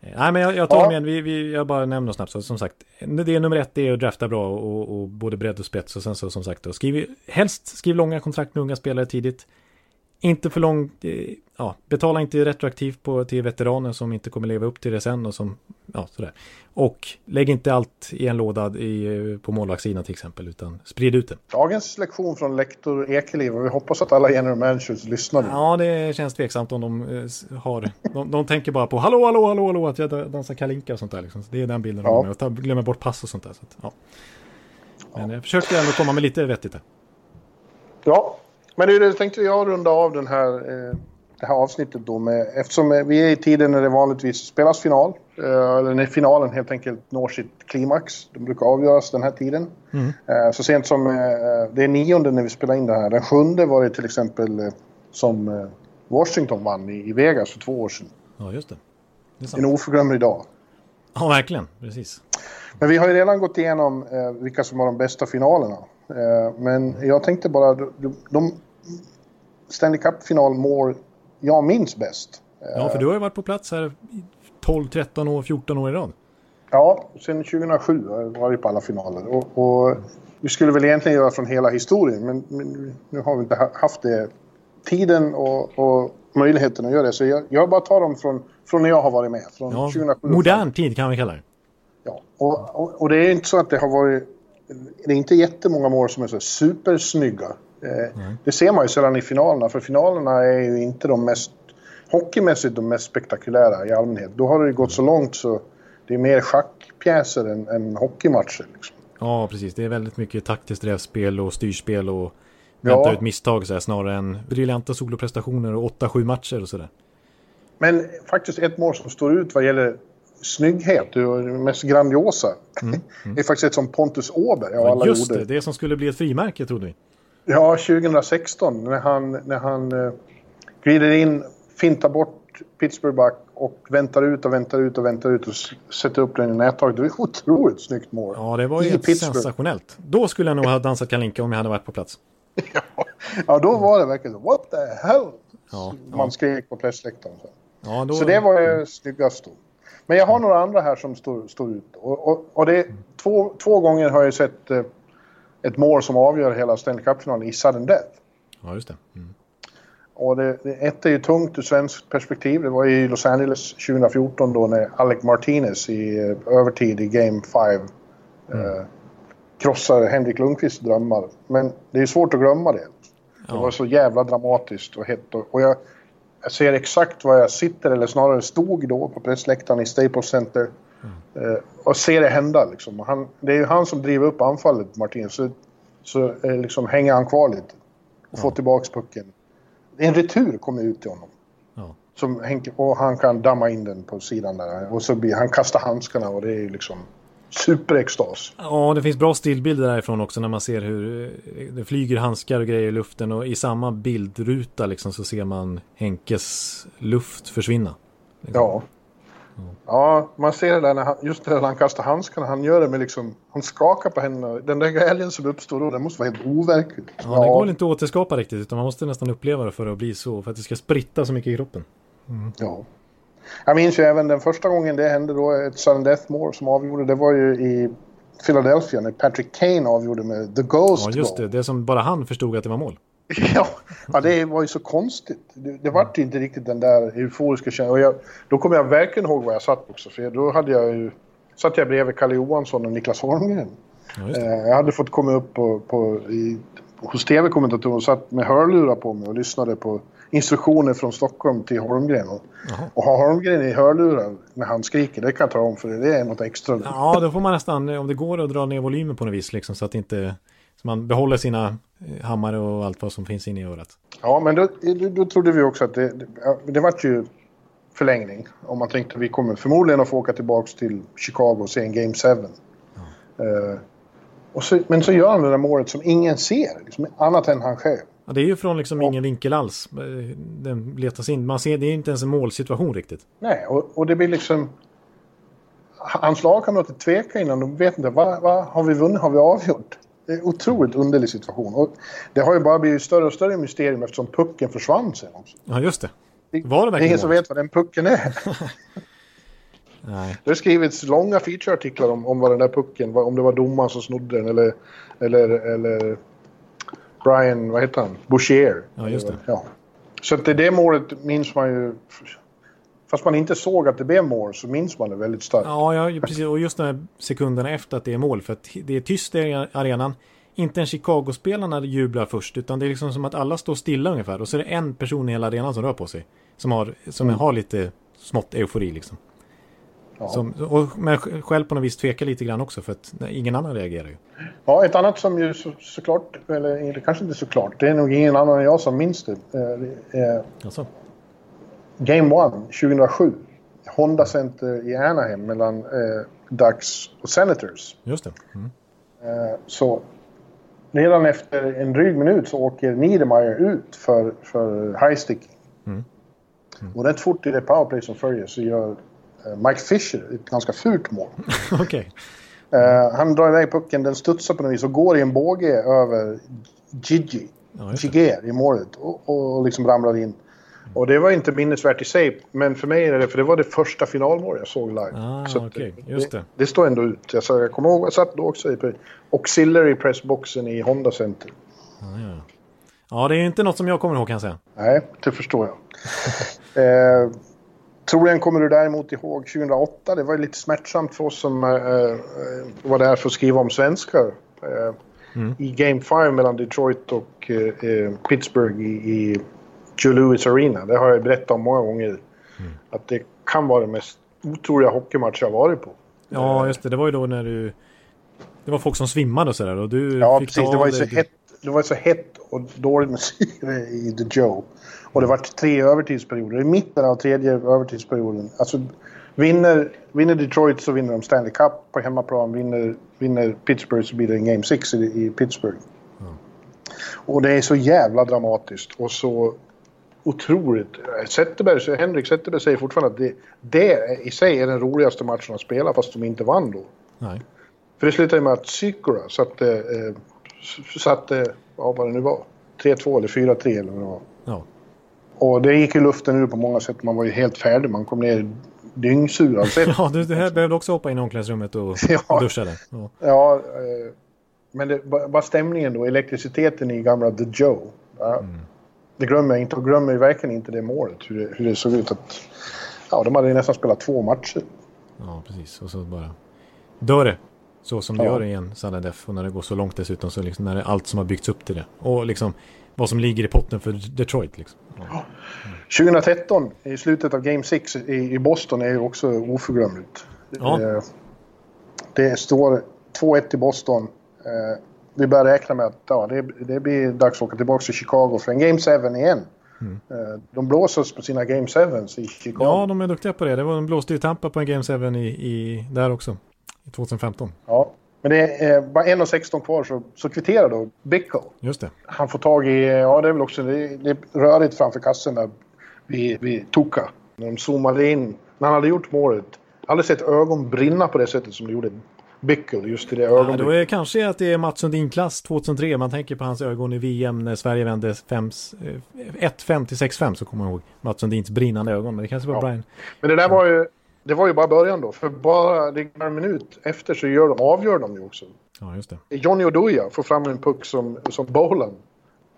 Speaker 2: Nej, men jag, jag tar ja. med, vi, vi, jag bara nämner snabbt, så som sagt, det är nummer ett, det är att drafta bra och, och både bredd och spets och sen så som sagt då, skriv, helst skriv långa kontrakt med unga spelare tidigt. Inte för lång, eh, ja, betala inte retroaktivt på, till veteraner som inte kommer leva upp till det sen och som, ja, sådär. Och lägg inte allt i en låda i, på målvaktssidan till exempel, utan sprid ut det.
Speaker 3: Dagens lektion från lektor Ekeliv och vi hoppas att alla general managers lyssnar nu.
Speaker 2: Ja, det känns tveksamt om de eh, har, de, de tänker bara på hallå, hallå, hallå, hallå, att jag dansar kalinka och sånt där liksom. Det är den bilden ja. de har, glömmer bort pass och sånt där. Så att, ja. Men jag försökte ändå komma med lite vettigt.
Speaker 3: Ja, men nu tänkte jag runda av den här, eh, det här avsnittet då med, eftersom vi är i tiden när det vanligtvis spelas final eller när finalen helt enkelt når sitt klimax. De brukar avgöras den här tiden. Mm. Så sent som, det är nionde när vi spelar in det här. Den sjunde var det till exempel som Washington vann i Vegas för två år sedan.
Speaker 2: Ja, just det.
Speaker 3: det är en oförglömlig dag.
Speaker 2: Ja, verkligen. Precis.
Speaker 3: Men vi har ju redan gått igenom eh, vilka som har de bästa finalerna. Eh, men jag tänkte bara, de, de Stanley Cup-final mår jag minns bäst.
Speaker 2: Ja, för du har ju varit på plats här 12, 13 år, 14 år i rad.
Speaker 3: Ja, sedan 2007 har jag varit på alla finaler. Och, och, vi skulle väl egentligen göra från hela historien, men, men nu har vi inte haft det tiden och, och möjligheten att göra det. Så jag, jag bara tar dem från, från när jag har varit med. Från
Speaker 2: ja, 2007 modern tid kan vi kalla det.
Speaker 3: Ja, och, och, och, det är inte så att det har varit... Det är inte jättemånga mål som är så supersnygga. Eh, Det ser man ju sällan i finalerna, för finalerna är ju inte de mest... Hockeymässigt de mest spektakulära i allmänhet. Då har det ju gått så långt så det är mer schackpjäser än, än hockeymatcher. Liksom.
Speaker 2: Ja, precis. Det är väldigt mycket taktiskt rävspel och styrspel och vänta ja. ut misstag så här, snarare än briljanta soloprestationer och 8-7 matcher och sådär.
Speaker 3: Men faktiskt ett mål som står ut vad gäller snygghet och det mest grandiosa. Mm, mm. det är faktiskt ett som Pontus Åberg
Speaker 2: av ja, alla Just gjorde. det, det som skulle bli ett frimärke trodde vi.
Speaker 3: Ja, 2016 när han, när han uh, glider in, fintar bort Pittsburgh och väntar ut och väntar ut och väntar ut och sätter upp den i nättaget. Det var otroligt snyggt mål.
Speaker 2: Ja, det var ju sensationellt. Då skulle jag nog ha dansat Kalinka om jag hade varit på plats.
Speaker 3: ja, då var det verkligen. What the hell? Ja, Man ja. skrek på pressläktaren. Så. Ja, då... så det var ju snyggast då. Men jag har några andra här som står, står ut. Och, och, och det två, två gånger har jag sett eh, ett mål som avgör hela Stanley Cup-finalen i sudden death.
Speaker 2: Ja, just det. Mm.
Speaker 3: Och det, det, ett är ju tungt ur svenskt perspektiv. Det var i Los Angeles 2014 då när Alec Martinez i eh, övertid i Game 5 mm. eh, krossar Henrik Lundqvists drömmar. Men det är svårt att glömma det. Ja. Det var så jävla dramatiskt och hett. Och, och jag, jag ser exakt var jag sitter, eller snarare stod då på pressläktaren i Staples Center. Mm. Eh, och ser det hända liksom. Han, det är ju han som driver upp anfallet, Martin. Så, så eh, liksom hänger han kvar lite. Och ja. får tillbaks pucken. En retur kommer ut till honom. Ja. Som, och han kan damma in den på sidan där. Och så blir han kastar handskarna och det är ju liksom superextas.
Speaker 2: Ja, det finns bra stillbilder därifrån också när man ser hur eh, det flyger handskar och grejer i luften och i samma bildruta liksom så ser man Henkes luft försvinna.
Speaker 3: Liksom. Ja. Ja, man ser det där när han, just när han kastar handskarna, han gör det med liksom, han skakar på händerna. Den där glädjen som uppstår då, den måste vara helt overklig.
Speaker 2: Ja, ja. det går inte att återskapa riktigt, utan man måste nästan uppleva det för att bli så, för att det ska spritta så mycket i kroppen.
Speaker 3: Mm. Ja. Jag minns ju även den första gången det hände då, ett sudden death mål som avgjorde, det var ju i Philadelphia när Patrick Kane avgjorde med The Ghost
Speaker 2: Ja, just det. Det som bara han förstod att det var mål.
Speaker 3: ja, ja, det var ju så konstigt. Det, det var inte riktigt den där euforiska känslan. Då kommer jag verkligen ihåg var jag satt också. För då hade jag ju, satt jag bredvid Kalle Johansson och Niklas Holmgren. Ja, eh, jag hade fått komma upp på, på, i, hos tv-kommentatorer och satt med hörlurar på mig och lyssnade på instruktioner från Stockholm till Holmgren. Och, och ha Holmgren i hörlurar när han skriker, det kan jag ta om för det är något extra.
Speaker 2: Ja, då får man nästan, om det går att dra ner volymen på något vis liksom, så att inte så man behåller sina eh, hammare och allt vad som finns inne i örat.
Speaker 3: Ja, men då, då, trodde vi också att det, det, det vart ju förlängning. Om man tänkte att vi kommer förmodligen att få åka tillbaka till Chicago och se en Game 7. Ja. Uh, och så, men så gör han det där målet som ingen ser, liksom, annat än han själv.
Speaker 2: Ja, det är ju från liksom ingen vinkel alls. Eh, den letas in. Man ser, det är inte ens en målsituation riktigt.
Speaker 3: Nej, och, och det blir liksom... Hans lagkamrater tvekar innan. De vet inte, vad, vad har vi vunnit? Har vi avgjort? Otroligt underlig situation. Och det har ju bara blivit större och större mysterium eftersom pucken försvann sen också.
Speaker 2: Ja, just det.
Speaker 3: Var det, det är ingen som vet vad den pucken är. Nej. Det har skrivits långa featureartiklar om, om vad den där pucken, om det var domaren som snodde den eller, eller, eller Brian, vad heter han? Boucher.
Speaker 2: Ja, just det.
Speaker 3: Ja. Så att det, det målet minns man ju... Fast man inte såg att det blev mål så minns man det väldigt starkt.
Speaker 2: Ja, ja precis. Och just de här sekunderna efter att det är mål. För att det är tyst i arenan. Inte en Chicago-spelarna jublar först. Utan det är liksom som att alla står stilla ungefär. Och så är det en person i hela arenan som rör på sig. Som har, som mm. har lite smått eufori liksom. Ja. Som, och, men själv på något vis tvekar lite grann också för att ingen annan reagerar ju.
Speaker 3: Ja, ett annat som ju så, såklart, eller kanske inte såklart, det är nog ingen annan än jag som minns det. Eh, alltså. Game 1 2007. Honda Center i Anaheim mellan eh, Ducks och Senators.
Speaker 2: Just det. Mm.
Speaker 3: Eh, så redan efter en dryg minut så åker Niedermayer ut för, för high sticking.
Speaker 2: Mm.
Speaker 3: Och rätt fort i det powerplay som följer så gör eh, Mike Fisher ett ganska fult mål.
Speaker 2: Okej.
Speaker 3: Eh, han drar iväg pucken, den studsar på något vis och går i en båge över Gigi.
Speaker 2: Ja.
Speaker 3: Giger i målet och, och liksom ramlar in. Och det var inte minnesvärt i sig, men för mig är det för det var det första finalmål jag såg live.
Speaker 2: Ah,
Speaker 3: Så
Speaker 2: okej. Just det.
Speaker 3: det. står ändå ut. Jag, jag kommer ihåg, jag satt då också i auxiliary pressboxen i Honda Center.
Speaker 2: Ja, ja. ja, det är inte något som jag kommer ihåg kan jag säga.
Speaker 3: Nej, det förstår jag. eh, troligen kommer du däremot ihåg 2008. Det var lite smärtsamt för oss som eh, eh, var där för att skriva om svenskar. Eh, I Game 5 mellan Detroit och eh, eh, Pittsburgh i, i Joe Louis Arena. Det har jag berättat om många gånger. Att det kan vara den mest otroliga hockeymatch jag varit på.
Speaker 2: Ja, just det. Det var ju då när du... Det var folk som svimmade och sådär och du
Speaker 3: Ja,
Speaker 2: fick
Speaker 3: precis. Det var ju så hett, det var så hett och dåligt med syre i The Joe. Och det var tre övertidsperioder. I mitten av tredje övertidsperioden. Alltså, vinner, vinner Detroit så vinner de Stanley Cup på hemmaplan. Vinner, vinner Pittsburgh så blir det en Game 6 i, i Pittsburgh. Och det är så jävla dramatiskt och så otroligt. Zetterberg, Henrik Zetterberg säger fortfarande att det, det i sig är den roligaste matchen att spela fast de inte vann då.
Speaker 2: Nej.
Speaker 3: För det slutade med att Sykora satte, eh, satte, ja vad det nu var, 3-2 eller 4-3 eller vad det var.
Speaker 2: Ja.
Speaker 3: Och det gick i luften ur på många sätt. Man var ju helt färdig. Man kom ner dyngsur sätt.
Speaker 2: Ja, du, du här behövde också hoppa in i omklädningsrummet och,
Speaker 3: Ja.
Speaker 2: och duscha där. Ja.
Speaker 3: Ja, eh, men det bara stämningen då, elektriciteten i gamla The Joe. Ja, Det glömmer jag inte och glömmer ju verkligen inte det målet. Hur det, hur det såg ut att... Ja, de hade ju nästan spelat två matcher.
Speaker 2: ja, precis. Och så bara dör det. Så som det
Speaker 3: Ja.
Speaker 2: gör i en sudden death. Och när det går så långt dessutom så liksom när det är allt som har byggts upp till det. Och liksom vad som ligger i potten för Detroit liksom. Ja.
Speaker 3: 2013, i slutet av Game 6 i, i Boston, är ju också oförglömligt.
Speaker 2: Ja.
Speaker 3: Eh, Det står 2-1 till Boston. Eh, Vi börjar räkna med att ja, det, det blir dags att åka tillbaka till Chicago för en Game 7 igen. Eh, De blåser oss på sina Game 7 i Chicago.
Speaker 2: ja, de är duktiga på det. det var, de blåste ju Tampa på en Game 7 i, i, där också. I 2015.
Speaker 3: Ja. Men det är bara 1.16 kvar så, så kvitterar då Bickle.
Speaker 2: Just det.
Speaker 3: Han får tag i, ja det är väl också, det, det är rörigt framför kassen där vid, vid Tuka. När de zoomade in, när han hade gjort målet. Aldrig sett ögon brinna på det sättet som det gjorde Bickle just i det
Speaker 2: Ja,
Speaker 3: ögonblicket.
Speaker 2: då är det kanske att det är Mats Sundin-klass 2003. Man tänker på hans ögon i VM när Sverige vände 5, eh, 1-5 till 6-5 så kommer jag ihåg Mats Sundins brinnande ögon. Men det kanske var
Speaker 3: Ja.
Speaker 2: Brian.
Speaker 3: Men det där var ju, det var ju bara början då. För bara en minut efter så gör de, avgör de ju också.
Speaker 2: Ja, just det.
Speaker 3: Johnny Oduya får fram en puck som, som Bolan.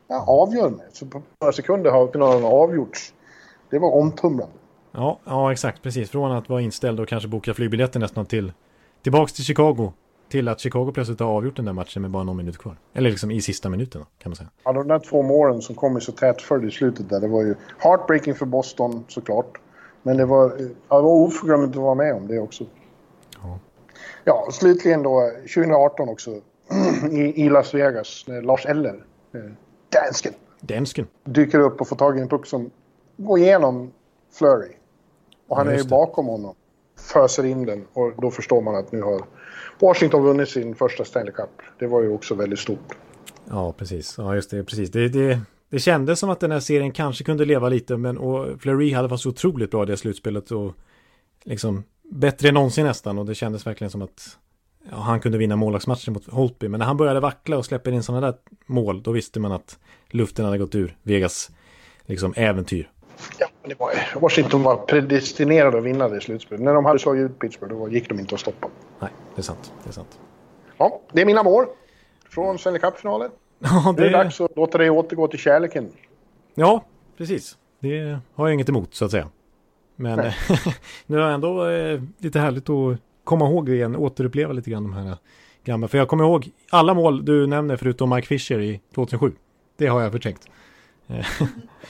Speaker 3: Ja, avgör med. Så på några sekunder har finalen avgjorts. Det var omtumlande.
Speaker 2: Ja, ja, exakt. Precis. Från att vara inställd och kanske boka flygbiljetter nästan till tillbaks till Chicago. Till att Chicago plötsligt har avgjort den där matchen med bara någon minut kvar. Eller liksom i sista minuten kan man säga.
Speaker 3: Ja, de där två målen som kom så tätt följd i slutet där, det var ju heartbreaking för Boston såklart. Men det var, ja, det var oförglömligt att vara med om det också.
Speaker 2: Ja.
Speaker 3: Ja, slutligen då 2018 också i, i Las Vegas när Lars Eller, eh, dansken,
Speaker 2: Dansken.
Speaker 3: dyker upp och får tag i en puck som går igenom Flurry. Och han
Speaker 2: Ja,
Speaker 3: är ju bakom honom. Föser in den och då förstår man att nu har Washington vunnit sin första Stanley Cup. Det var ju också väldigt stort.
Speaker 2: Ja, precis. Ja, just det. Precis. Det, det, det kändes som att den här serien kanske kunde leva lite. Men och Fleury hade varit så otroligt bra i det slutspelet. Och liksom bättre än någonsin nästan. Och det kändes verkligen som att ja, han kunde vinna målvaktsmatchen mot Holtby. Men när han började vackla och släpper in sådana där mål. Då visste man att luften hade gått ur Vegas liksom äventyr.
Speaker 3: Ja, det var, Washington var predestinerade att vinna det slutspelet. När de hade slagit ut Pittsburgh då gick de inte att stoppa.
Speaker 2: Nej, det är sant. Det är sant.
Speaker 3: Ja, det är mina mål. Från Stanley Cup-finalen.
Speaker 2: Ja,
Speaker 3: Nu är det
Speaker 2: det,
Speaker 3: dags att låta dig återgå till kärleken.
Speaker 2: ja, precis. Det har jag inget emot så att säga. Men nu är det ändå eh, lite härligt att komma ihåg igen, återuppleva lite grann de här gamla. För jag kommer ihåg alla mål du nämner förutom Mike Fisher i 2007. Det har jag förträngt. Eh,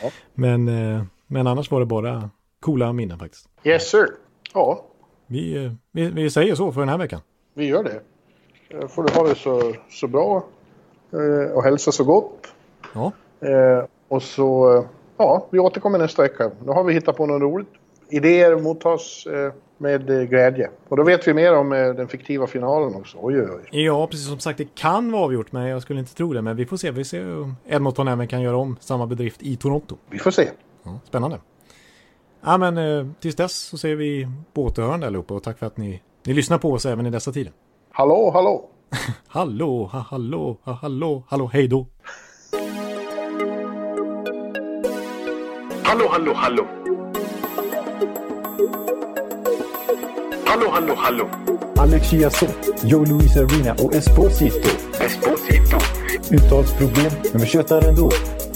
Speaker 3: Ja.
Speaker 2: men, eh, men annars var det bara coola minnen faktiskt.
Speaker 3: Yes sir. Ja,
Speaker 2: Vi, eh, vi, vi säger så för den här veckan.
Speaker 3: vi gör det. Eh, Får du ha det så, så bra eh, och hälsa så gott.
Speaker 2: Ja,
Speaker 3: och så, ja, vi återkommer nästa vecka. Nu har vi hittat på något roligt idéer mottas med glädje. Och då vet vi mer om den fiktiva finalen också. Oj, oj, oj.
Speaker 5: Ja, precis som sagt, det kan vara avgjort, men jag skulle inte tro det. Men vi får se. Vi ser om Edmonton även kan göra om samma bedrift i Toronto.
Speaker 3: Vi får se.
Speaker 5: Ja, spännande. Ja, men eh, tills dess så säger vi på återhörande allihopa och tack för att ni, ni lyssnar på oss även i dessa tider.
Speaker 3: Hallå, hallå!
Speaker 5: Hallå, ha, hallå, ha, hallå, hallå, hej då!
Speaker 6: Hallå, hallå, hallå. Hallå, hallå, hallå.
Speaker 2: Alex Chiazot, Joe Luis Arena och Esposito.
Speaker 6: Esposito.
Speaker 2: Uttalsproblem, men vi tjötar ändå.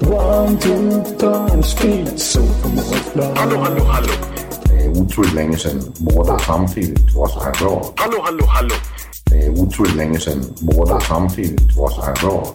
Speaker 2: One, two, time, speed, so
Speaker 6: Hallå, hallå, hallå.
Speaker 7: Det är otroligt länge sedan båda samtidigt var så här bra.
Speaker 6: Hallå, hallå, hallå.
Speaker 7: Det är otroligt länge sedan båda samtidigt var så här bra.